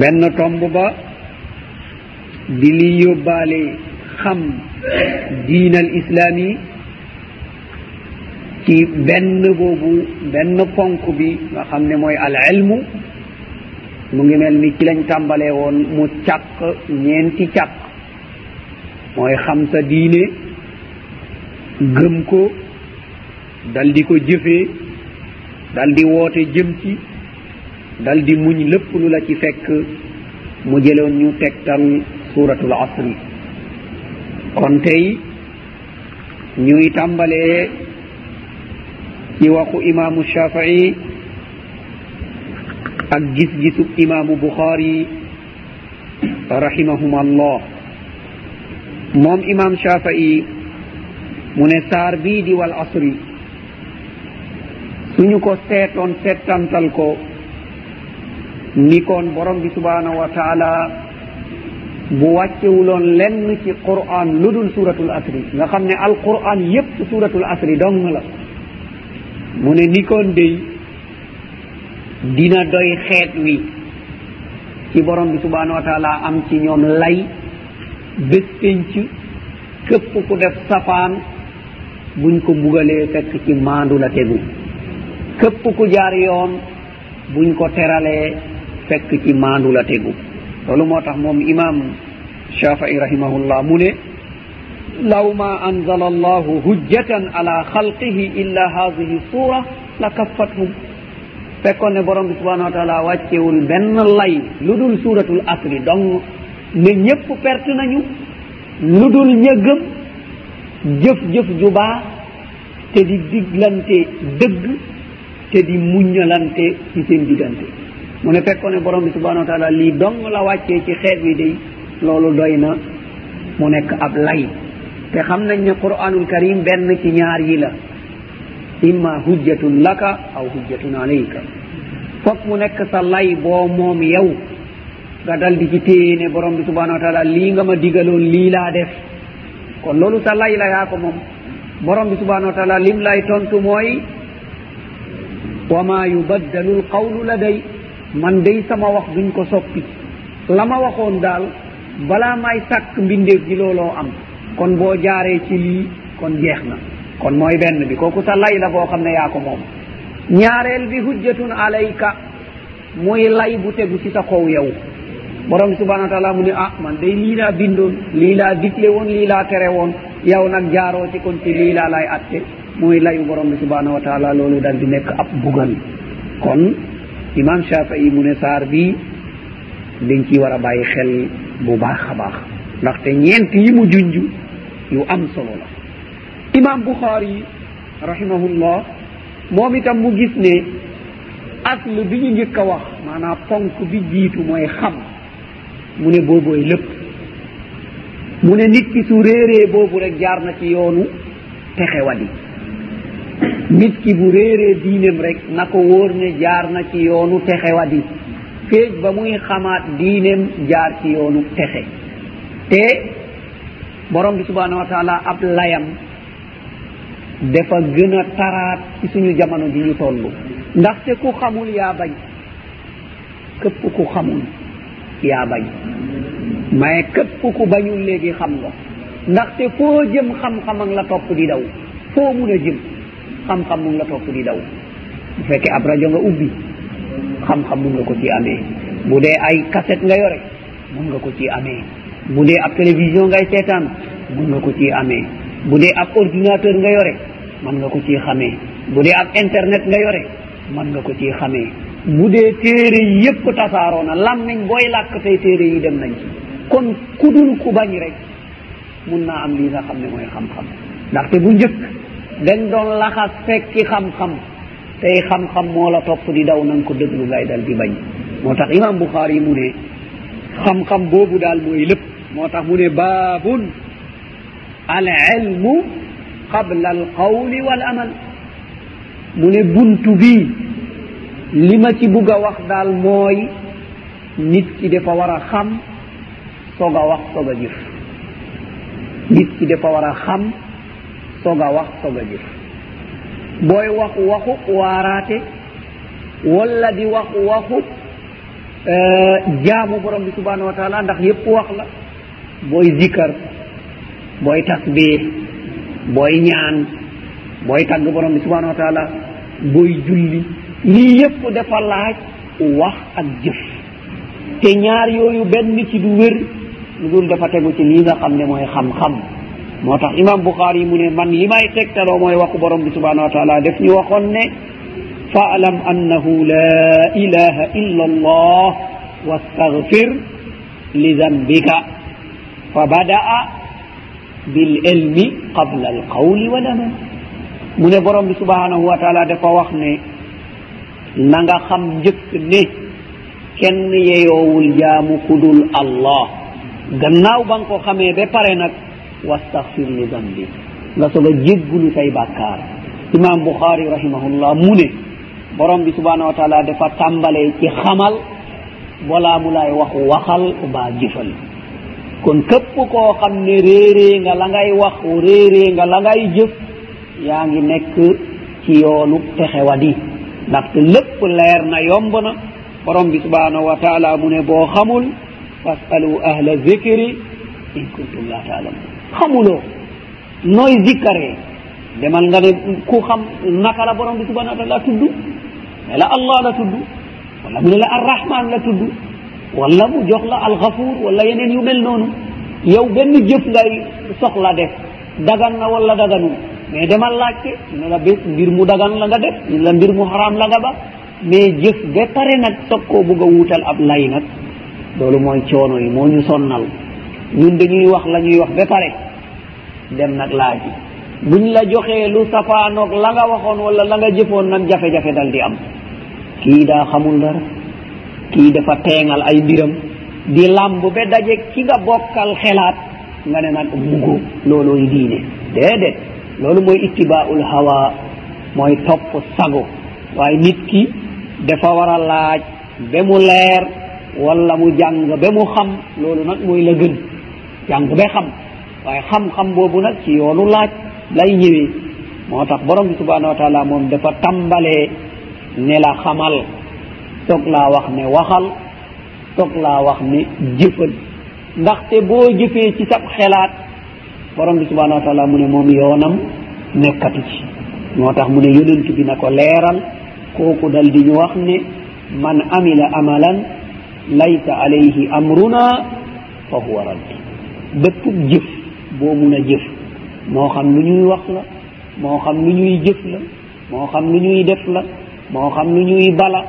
Benn tomb ba di li yóbbaale xam diin al islami ci benn boobu benn ponk bi nga xam ne mooy al ilmu. Mu ngi mel ni ci lañ tàmbalee woon mu càq ñeenti càq. Mooy xam sa diine gëm ko dal di ko jëfee dal di woote jëm ci dal di muñ lépp lu la ci fekk. Mu jëloon ñu tegtal suratul asri. Kon tey ñuy tàmbalee ci waxu imaamu shafii ak gis-gisu imaamu buxaari rahimahum allah moom imaam shafii mu ne saar bii di wal asri suñu ko seetoon settantal ko ni koon borom bi subhanahu wa taala bu wàccewuloon lenn ci quran lu dul suratul asri nga xam ne alquran yépp suratul asri dong la. mu ne ni koon dey dina doy xeet wi ci borom bi subhanahu wa taala am ci ñoom lay bés penc képp ku def safaan buñ ko bugalee fekk ci maandu la tegu. Képp ku jaar yoon buñ ko teralee fekk ci maandu la tegu. Loolu moo tax moom imam shafii rahimahullah mu ne law ma anzala allahu hujjatan ala هجة illa hadihi sura la kaffathum fekkoon ne borom bi subhanahu wa taala wàccewul benn lay lu dul suratul asri donc ne ñépp perte nañu lu dul ña gëm jëf-jëf ju baax te di diglante dëgg te di muññalante ci seen diggante mu ne fekkonne borom bi subhanahu wa taala lii dong la wàccee ci xeet wi day loolu doy na mu nekk ab lay te xam nañ ne qur'anul karim benn ci ñaar yi la. Imma hujjatun laka aw hujjatun alayka. Fokk mu nekk sa lay boo moom yow nga dal di ci téye ne borom bi subhanahu wa taala lii nga ma digaloon lii laa def. Kon loolu sa lay la yaa ko moom. Borom bi subhanahu wa taala lim lay tontu mooy wa ma yubaddalu lqawlu laday. Man day sama wax duñ ko soppi. La ma waxoon daal balaa may sàkk mbindeef ji looloo am. kon boo jaaree ci lii kon jeex na. Kon mooy benn bi kooku sa lay la boo xam ne yaa ko moom. Ñaareel bi hujjatun alayka muy lay bu tegu ci sa kow yow. Borom subhana wa taala mu ne ah man day lii laa bindoon lii laa digle woon lii laa tere woon. Yow nag jaaroo ci kon ci lii laa lay atte. Muy layu borom bi subhanahu wa taala loolu dal di nekk ab bugal kon imam shafii mu ne saar bi dañ ciy war a bàyyi xel bu baax a baax. Ndaxte ñeent yi mu junj yu am solo la. Imam bouxaari rahimahullah moom itam mu gis ne asl bi ñu njëkk a wax maanaam ponk bi jiitu mooy xam. Mu ne boobooy lépp. Mu ne nit ki su réeree boobu rek jaar na ci yoonu texewadi nit ki bu réeree diinem rek na ko wóor ne jaar na ci yoonu texewadi feej ba muy xamaat diinem jaar ci yoonu texe te borom bi subhanahu wa taala ab layam dafa gën a taraat ci suñu jamono ji ñu toll. Ndaxte ku xamul yaa bañ képp ku xamul yaa bañ. Mais képp ku bañul léegi xam nga. Ndaxte foo jëm xam-xam ak la topp di daw. Foo mun a jëm xam-xam mu la topp di daw. Bu fekkee ab rajo nga ubbi xam-xam mun nga ko ci amee. Bu dee ay cassette nga yore mun nga ko ci amee. bu dee ab télévision ngay seetaan mën nga ko ci amee. Bu dee ab ordinateur nga yore mën nga ko ci xamee. Bu dee ab internet nga yore mën nga ko ci xamee. Bu dee téere yi yépp tasaaroo na làmmiñ booy làkk tey téere yi dem nañ ci. Kon ku dul ku bañ rek mun naa am lii nga xam ne mooy xam-xam. Ndaxte bu njëkk dañ doon laxas fekki xam-xam. Tey xam-xam moo la topp di daw nanga ko déglu ngay dal di bañ. Moo tax imam buxaari mu ne xam-xam boobu daal mooy lépp. moo tax mu ne baabun al ilmu qabla al qawli wal amal mu ne buntu bii li ma ci bugg a wax daal mooy nit ki dafa war a xam soog a wax soog a jëf. nit ki dafa war a xam soog a wax soog a jëf. booy wax waxu waaraate walla di wax waxu euh, jaamu borom bi subhanahu wa taala ndax yépp wax la. booy zikkar booy tasbih booy ñaan booy tagg borom bi subhanahu wa taala booy julli. Lii yépp dafa laaj wax ak jëf. Te ñaar yooyu benn ci du wér lu dul dafa tegu ci lii nga xam ne mooy xam-xam. Moo tax imam buxaari mu ne man li may tegtaloo mooy waxu borom bi subhanahu wa taala def ñu waxoon ne faalam annahu la ilaha illa allah wastagfir li zambika fa bada'a bil ilmi qabla al qawli wal amal mu ne borom bi subhanahu wa taala dafa wax ne na nga xam njëkk ne kenn yeyoowul jaamu kudul allah. Gannaaw ba nga ko xamee ba pare nag wastahfir li dambi nga soog a jéggulu say bàkkaar. Imam buxaari rahimahullah mu ne borom bi subhanahu wa taala dafa tàmbalee ci xamal balaa mu lay wax waxal mbaa jëfal. kon képp koo xam ne réeree nga la ngay wax réeree nga la ngay jëf yaa ngi nekk ci yoonu texewadi ndaxte lépp leer na yomb na. Borom bi subhanahu wa taala mu ne boo xamul fasalu ahla zikri in kuntum la taalamun xamuloo nooy zikkaree demal nga ne ku xam naka la borom bi subhanahu wa taala tudd ne la allah la tudd wala mu ne la arrahman la tudd walla mu jox la alxafuur walla yeneen yu mel noonu. yow benn jëf ngay soxla def. dagan na walla daganul mais demal laajte. ne la bés mbir mu dagan la nga def. ñu la mbir mu xaraam la nga ba. mais jëf ba pare nag soog koo bugg a wuutal ab lay nag. loolu mooy coono yi moo ñu sonnal. ñun dañuy wax la ñuy wax ba pare. dem nag laaji buñ la joxee lu safaanoog la nga waxoon wala la nga jëfoon nag jafe-jafe dal di am. kii daa xamul dara. kii dafa teengal ay mbiram di làmb ba daje ki nga bokkal xelaat nga ne nag mugóo loolooy diine. Déedéet loolu mooy ittibaul hawa mooy topp sago. Waaye nit ki dafa war a laaj ba mu leer wala mu jàng ba mu xam loolu nag mooy la gën. Jàng ba xam waaye xam-xam boobu nag ci yoonu laaj lay ñëwee. Moo tax borom bi subhanahu wa taala moom dafa tàmbalee ne la xamal soog laa wax ne waxal soog laa wax ne jëfal. Ndaxte boo jëfee ci sab xelaat borom bi subhanau wa taala mu ne moom yoonam nekkatu ci. Moo tax mu ne yonent bi na ko leeral kooku dal di ñu wax ne man amila amalan laysa alayhi amruna fa huwa raddi bépp jëf boo mun a jëf moo xam lu ñuy wax la moo xam lu ñuy jëf la moo xam lu ñuy def la moo xam lu ñuy bala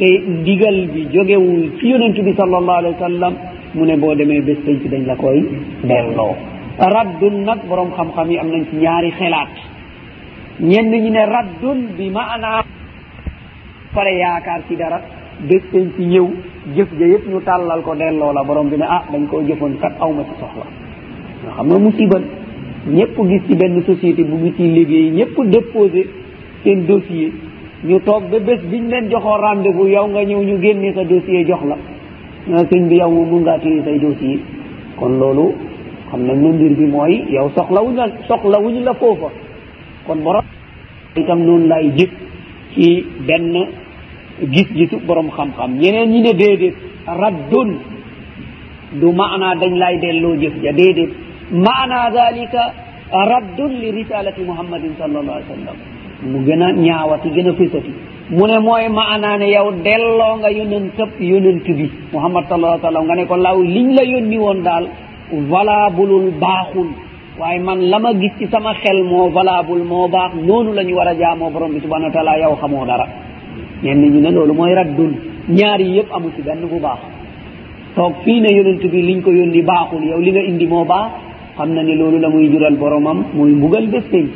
te ndigal bi jogewul ci yonent bi sallallahu alayhi wa sallam mu ne boo demee bés penc dañ la koy delloo. Raddun nag borom xam-xam yi am nañ ci ñaari xelaat. Ñenn ñi ne raddun bi maanaa pare yaakaar ci dara bés penc ñëw jëf ja yëpp ñu tàllal ko delloo la borom bi ne ah dañ koo jëfoon kat aw ma ci soxla. Nga xam nga musibal ñëpp gis ci benn société bu ngi ciy liggéey ñëpp déposé seen dossier ñu toog ba bés biñ leen joxoo rendez-vous yow nga ñëw ñu génne sa dossier jox la. na sëñ bi yow mun ngaa téye say dossier. kon loolu xam nañ ne mbir bi mooy yow soxlawuñ la soxlawuñ la foofa. kon borom itam noonu lay gis ci benn gis-gisu borom xam-xam. ñeneen ñi ne déedéet raddun. du maanaa dañ lay delloo jëf ja déedéet. maana dalika raddun li risalati muhammadin sallallahu alaihi wa sallam. mu gën a ñaawati gën a fësati. Mu ne mooy maanaane yow delloo nga yonent yonent bi muhammad sallallahu alayhi wa sallam nga ne ko law liñ la yónni woon daal valabulul baaxul. Waaye man la ma gis ci sama xel moo valable moo baax noonu la ñu war a jaamoo borom bi subhanahu wa taala yow xamoo dara. Ñenn ñu ne loolu mooy raddul. Ñaar yi yëpp amu ci benn bu baax. Toog fii ne yonent bi liñ ko yónni baaxul yow li nga indi moo baax. Xam na ne loolu la muy jural boromam muy mbugal bés penc.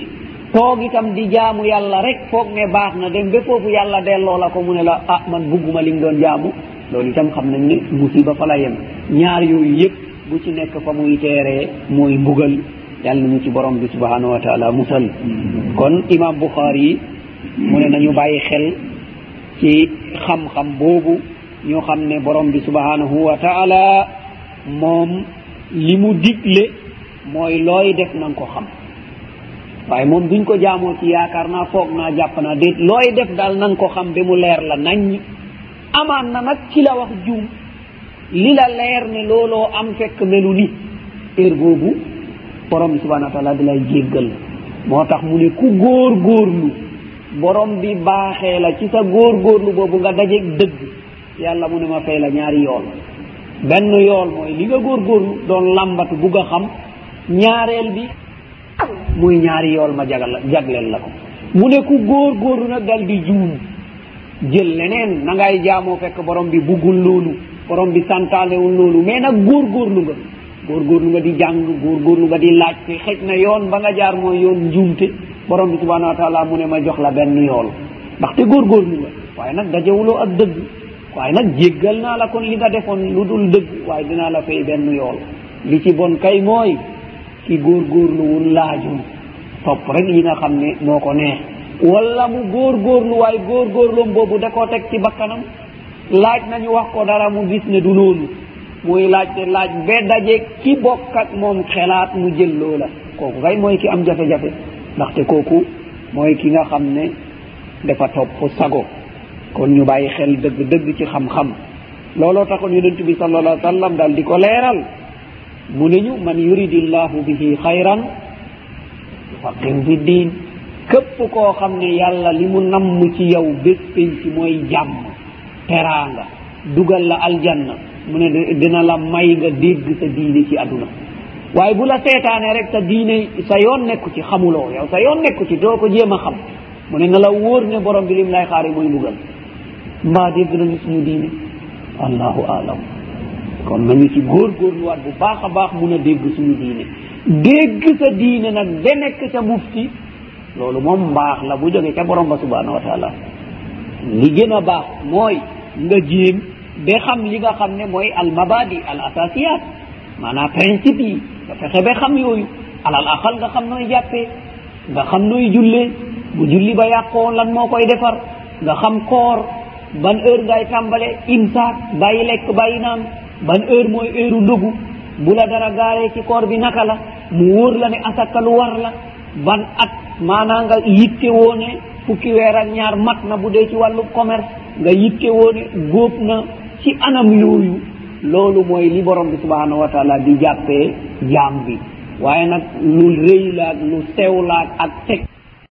toog itam di jaamu yàlla rek foog ne baax na dem ba foofu yàlla delloo la ko mu ne la ah man bugguma li nga doon jaamu. Loolu itam xam nañ ne musiba fa la yem. Ñaar yooyu yëpp bu ci nekk fa muy teeree mooy mbugal. Yàlla nañu ci borom bi subhanahu wa taala musal. Kon imam bouxaari yi mu ne nañu bàyyi xel ci xam-xam boobu. Ñu xam ne borom bi subhanahu wa taala moom li mu digle mooy looy def na nga ko xam. waaye moom duñ ko jaamoo ci yaakaar naa foog naa jàpp naa déet looy def daal na nga ko xam ba mu leer la naññ. Amaan na nag ci la wax juum. Li la leer ne looloo am fekk melu ni. Heure boobu borom bi subhana wa taala di lay jéggal. Moo tax mu ne ku góor góorlu borom bi baaxee la ci sa góor góorlu boobu nga dajeeg dëgg. Yàlla mu ne ma fay la ñaari yool. Benn yool mooy li nga góor góorlu doon lambatu bugg a xam. Ñaareel bi muy ñaari yool ma jagal jagleel la ko. Mu ne ku góor góoru nag dal di juum. Jël leneen na ngay jaamoo fekk borom bi buggul loolu borom bi santaalewul loolu mais nag góor góorlu nga. Góor góorlu nga di jàng góor góorlu nga di laajte xëj na yoon ba nga jaar mooy yoon njuumte. Borom bi subhanahu wa taala mu ne ma jox la benn yool. Ndaxte góor góorlu nga. Waaye nag dajewuloo ak dëgg. Waaye nag jéggal naa la kon li nga defoon lu dul dëgg. Waaye dinaa la fay benn yool. Li ci bon kay mooy ci góorgóorluwul laajum. Topp rek yi nga xam ne moo ko neex. Wala mu góorgóorlu waaye góorgóorlum boobu da koo teg ci bakkanam. Laaj nañu wax ko dara mu gis ne du loolu. Muy laajte laaj ba daje ki bokk ak moom xelaat mu jël loola. Kooku kay mooy ki am jafe-jafe. Ndaxte kooku mooy ki nga xam ne dafa topp sago. Kon ñu bàyyi xel dëgg dëgg ci xam-xam. Looloo taxoon yonent bi sallallahu alayhi wa sallam daal di ko leeral. mu ne ñu man yuridillahu bihi xayran yufaqihu fi ddin képp koo xam ne yàlla li mu namm ci yow bés penc mooy jàmm teraanga dugal la aljanna mu ne dina la may nga dégg sa diine ci aduna waaye bu la seetaane rek sa diine sa yoon nekku ci xamuloo yow sa yoon nekku ci doo ko jéem a xam. Mu ne na la wóor ne borom bi lim lay xaari mooy mbugal mbaa dégg nañu suñu diine. Allahu alam. kon nañu ci góorgóorluwaat bu baax a baax mun a dégg suñu diine. Dégg sa diine nag ba nekk ca mufti loolu moom mbaax la bu jóge ca borom ba subhanahu wa taala. Li gën a baax mooy nga jéem ba xam li nga xam ne mooy al mabadi al asasiyat maanaam principe yi nga fexe ba xam yooyu. Alal axal nga xam nooy jàppee nga xam nooy jullee bu julli ba yàqoo lan moo koy defar nga xam koor ban heure ngay tàmbale imsaak bàyyi lekk bàyyi naan ban heure mooy heure ndogu bu la dara gaaree ci koor bi naka la mu wóor la ne asaka lu war la. Ban at maanaa nga yitte woone fukki weer ak ñaar mat na bu dee ci wàllu commerce nga yitte woone góob na ci anam yooyu. Loolu mooy li borom bi subhanahu wa taala di jàppee jaam bi. Waaye nag lu rëy laag lu sew laag ak teg